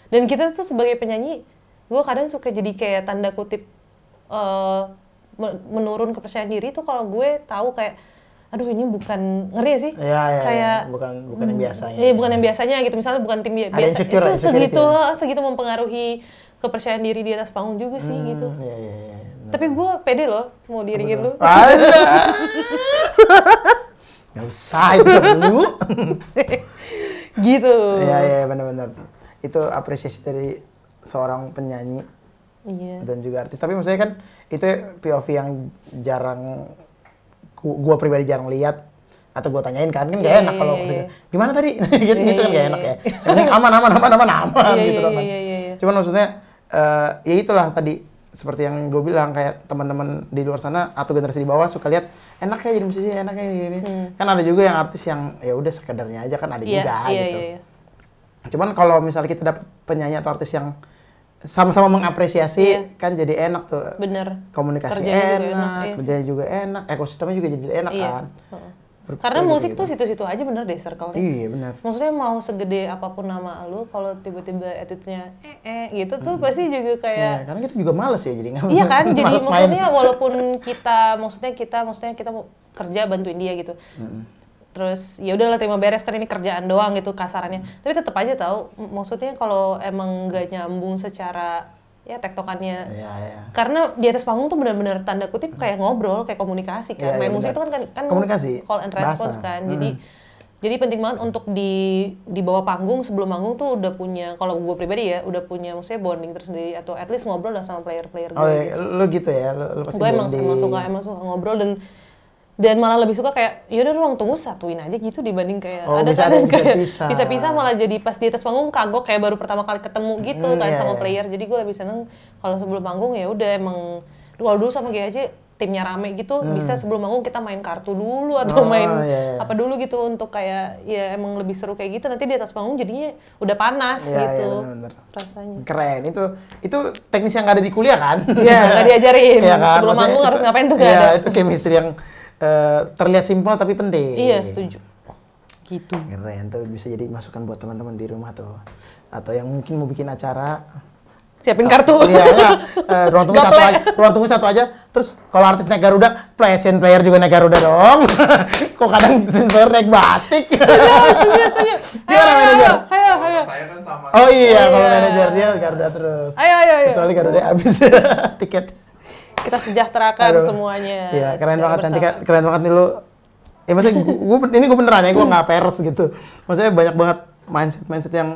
dan kita tuh sebagai penyanyi gue kadang suka jadi kayak tanda kutip eh, me- menurun kepercayaan diri tuh kalau gue tahu kayak aduh ini bukan ngeri ya sih Iya, iya, kayak iya. bukan bukan yang biasanya. Iya, bukan yang biasanya gitu. Misalnya bukan tim biasa. itu segitu, ya. segitu mempengaruhi kepercayaan diri di atas panggung juga sih gitu. Iya, iya, iya. Tapi gue pede loh mau diringin lu. Ada. Gak usah itu dulu. gitu. Iya, iya, benar-benar. Itu apresiasi dari seorang penyanyi Iya. dan juga artis. Tapi maksudnya kan itu POV yang jarang gua pribadi jarang lihat atau gua tanyain kan kan gak Iya, enak iya, kalau iya, maksudnya iya. gimana tadi gitu, gitu kan gak enak ya. Penting aman aman aman aman aman Iya, gitu dong kan. Cuman maksudnya eh, ya itulah tadi seperti yang gue bilang kayak teman-teman di luar sana atau generasi di bawah suka lihat enak ya jadi musisi enak ya gini, kan ada juga yang artis yang ya udah sekedarnya aja kan ada Hmm. Iya, juga iya, gitu iya, iya. Cuman kalau misalnya kita dapat penyanyi atau artis yang sama-sama mengapresiasi Iya. kan jadi enak tuh. Bener. Komunikasi Kerjanya juga enak, enak, iya kerjanya juga enak, ekosistemnya juga jadi enak Iya. kan. Ber- Karena musik gitu. tuh situ-situ aja bener deh circle-nya. Iya benar. Maksudnya mau segede apa pun nama lu, kalau tiba-tiba attitude-nya eh eh gitu tuh pasti juga kayak Iya, karena kita juga males ya jadi nggak Iya kan, jadi main. maksudnya walaupun kita, maksudnya kita, maksudnya kita mau kerja bantuin dia gitu. Terus ya udahlah terima beres kan ini kerjaan doang gitu kasarannya. Tapi tetap aja tahu, maksudnya kalau emang nggak nyambung secara ya tektokannya. Iya, iya. Karena di atas panggung tuh benar-benar tanda kutip kayak ngobrol, kayak komunikasi kan. iya, Main musik itu kan kan, kan Komunikasi, call and response bahasa. kan. Jadi jadi penting banget untuk di di bawah panggung sebelum manggung tuh udah punya kalau gue pribadi ya udah punya maksudnya bonding tersendiri atau at least ngobrol lah sama player-player gue Oh iya, lu gitu ya, lu, lu pasti gue emang, emang suka emang suka ngobrol dan dan malah lebih suka kayak yaudah ruang tunggu satuin aja gitu dibanding kayak Oh, ada kadang bisa kayak pisah. bisa-pisah malah jadi pas di atas panggung kagok kayak baru pertama kali ketemu gitu Hmm, kan iya, sama iya. player jadi gue lebih seneng kalau sebelum panggung ya udah emang kalau dulu sama GAC timnya rame gitu bisa sebelum manggung kita main kartu dulu atau Hmm. Oh, main iya, iya. apa dulu gitu untuk kayak ya emang lebih seru kayak gitu nanti di atas panggung jadinya udah panas Iya, iya, gitu bener-bener. rasanya Keren, itu itu teknis yang nggak ada di kuliah kan? Iya, nggak diajarin. Iya kan? Sebelum Maksudnya manggung itu- harus ngapain tuh nggak iya, ada. itu chemistry yang eh, terlihat simpel tapi penting. iya setuju gitu Keren tuh bisa jadi masukan buat teman-teman di rumah tuh. Atau yang mungkin mau bikin acara. siapin kartu Iya, enggak. Eh, ruang tunggu satu Gaple. aja. Ruang tunggu satu aja. Terus kalau artis naik Garuda, plesen player juga naik Garuda dong. Kok kadang player naik batik. setuju setuju ayo Gimana, ayo manajer? ayo ayo Saya kan sama. oh iya, kalau Iya. manajer dia Garuda terus. ayo ayo ayo Kecuali Garuda habis tiket. Kita sejahterakan Aduh. semuanya Iya, keren secara banget nanti bersama. keren banget nih lu. Ya maksudnya gua, ini gue beneran ya, gue nggak peres gitu. Maksudnya banyak banget mindset mindset yang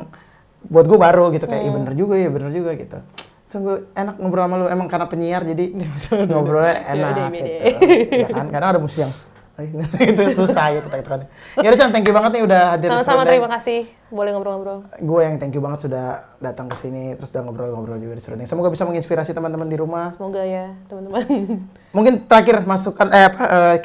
buat gue baru gitu kayak, iya Hmm. bener juga ya bener juga gitu. Sungguh enak ngobrol sama lu, emang karena penyiar jadi ngobrolnya enak Yaudah, gitu. Ya kan, kadang ada musik yang "Ay, itu susah gitu kan. Ya udah Chan, thank you banget nih udah hadir. di sama-sama terima kasih boleh ngobrol-ngobrol Gue yang thank you banget sudah datang ke sini terus udah ngobrol-ngobrol juga di Serundeng. Semoga bisa menginspirasi teman-teman di rumah. semoga ya teman-teman Mungkin terakhir masukan eh apa eh,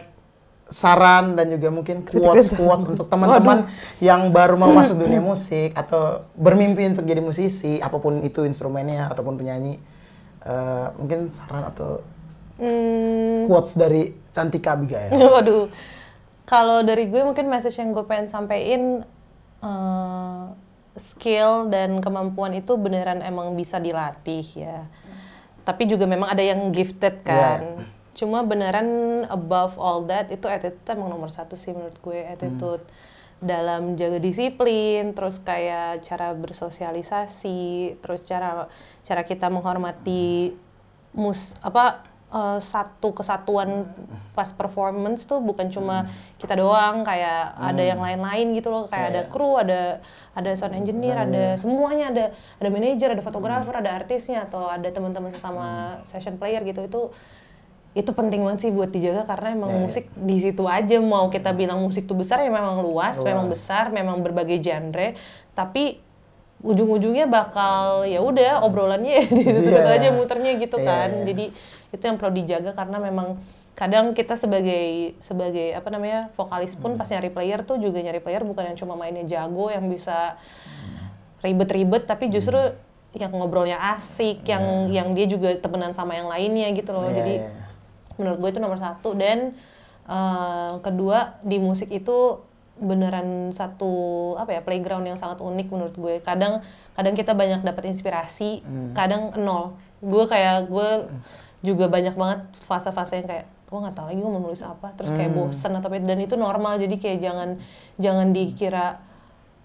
saran dan juga mungkin quotes quotes untuk teman-teman yang baru mau masuk dunia musik atau bermimpi untuk jadi musisi apa pun itu instrumennya ataupun penyanyi Eh, mungkin saran atau hmm, quotes dari Cantika Abigail. waduh. Kalau dari gue mungkin message yang gue pengen sampein eh, skill dan kemampuan itu beneran emang bisa dilatih ya. Tapi juga memang ada yang gifted kan. Cuma beneran above all that itu attitude emang nomor satu sih menurut gue attitude dalam jaga disiplin terus kayak cara bersosialisasi terus cara cara kita menghormati mus apa eh, satu kesatuan pas performance tuh bukan cuma kita doang kayak ada yang lain-lain gitu loh. Kayak ada kru ada ada sound engineer ada semuanya. Ada ada manajer ada fotografer ada artisnya atau ada teman-teman sesama session player gitu. Itu itu penting banget sih buat dijaga karena emang musik di situ aja. Mau kita bilang musik tuh besar ya memang luas, memang besar memang berbagai genre. Tapi ujung-ujungnya bakal ya udah obrolannya di situ-situ Iya. aja muternya gitu Iya, kan. iya. jadi itu yang perlu dijaga karena memang kadang kita sebagai sebagai apa namanya vokalis pun pas nyari player tuh juga nyari player bukan yang cuma mainnya jago yang bisa ribet-ribet tapi justru yang ngobrolnya asik yang yang dia juga temenan sama yang lainnya gitu loh. Iya, jadi iya. menurut gue itu nomor satu. Dan eh, kedua di musik itu beneran satu apa ya playground yang sangat unik menurut gue. Kadang kadang kita banyak dapat inspirasi kadang nol. Gue kayak gue juga banyak banget fase-fase yang kayak gue nggak tahu lagi gue mau nulis apa. Terus kayak bosen atau apa dan itu normal. Jadi kayak jangan jangan dikira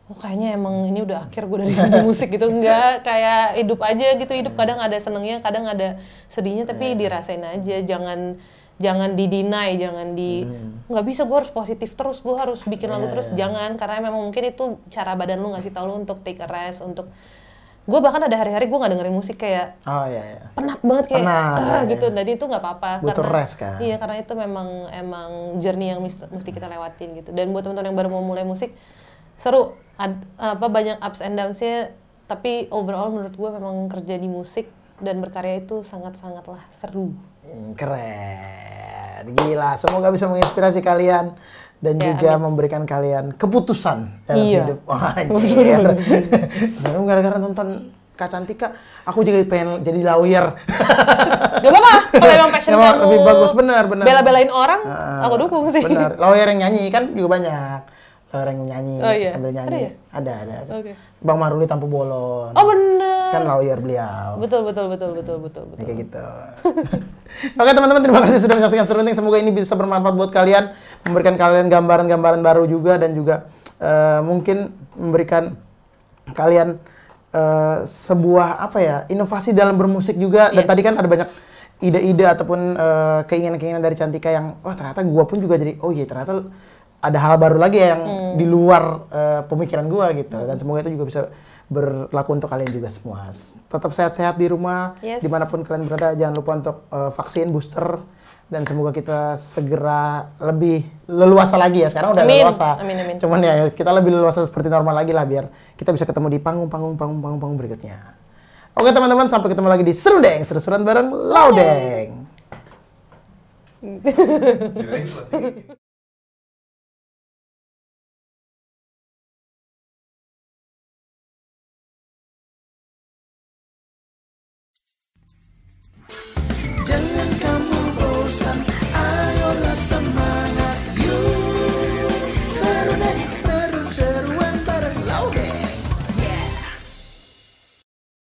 oh kayaknya emang ini udah akhir gue dari musik gitu. Enggak kayak hidup aja gitu. Hidup kadang ada senengnya kadang ada sedihnya tapi dirasain aja. Jangan jangan didinai jangan di nggak bisa gue harus positif terus. Gue harus bikin lagu terus. jangan karena memang mungkin itu cara badan lu ngasih tau lu untuk take a rest untuk gue bahkan ada hari-hari gue nggak dengerin musik kayak Oh iya iya. penat banget kayak Penat, ah, ya, gitu. Jadi itu nggak apa-apa Butuh karena rest, kan? iya karena itu memang emang journey yang mesti kita lewatin gitu. Dan buat teman-teman yang baru mau mulai musik seru Ad- apa banyak ups and downs-nya tapi overall menurut gue memang kerja di musik dan berkarya itu sangat-sangatlah seru. Hmm, Keren. Gila, semoga bisa menginspirasi kalian dan Ya, juga memberikan kalian keputusan dalam Iya. hidup. Wah, gara-gara nonton Kak Cantika, aku juga pengen jadi lawyer. Gak apa-apa kalau emang passion kamu lebih bagus, benar, benar. bela-belain orang, Ah, aku dukung sih. Benar. Lawyer yang nyanyi kan juga banyak. Lawyer yang nyanyi Oh, iya. sambil Ada nyanyi. ya? Ada, ada. ada. Oke. Bang Maruli Tampu Bolon. Oh bener. Kan lawyer beliau. Betul betul betul betul betul Ya, betul. kayak gitu. Oke teman-teman terima kasih sudah menyaksikan Serunding. Semoga ini bisa bermanfaat buat kalian, memberikan kalian gambaran-gambaran baru juga dan juga eh, mungkin memberikan kalian eh, sebuah apa ya inovasi dalam bermusik juga. Dan Iya. tadi kan ada banyak ide-ide ataupun eh, keinginan-keinginan dari Cantika yang wah ternyata gua pun juga jadi oh iya ternyata ada hal baru lagi ya yang Hmm. di luar eh, pemikiran gua gitu. Dan semoga itu juga bisa berlaku untuk kalian juga semua. Tetap sehat-sehat di rumah, Yes. di mana pun kalian berada. Jangan lupa untuk eh, vaksin booster dan semoga kita segera lebih leluasa lagi ya. Sekarang udah Amin. leluasa. Amin, amin. Cuman ya kita lebih leluasa seperti normal lagi lah biar kita bisa ketemu di panggung-panggung panggung-panggung panggung berikutnya. Oke teman-teman, sampai ketemu lagi di Serundeng, seru-seruan bareng Laudeng.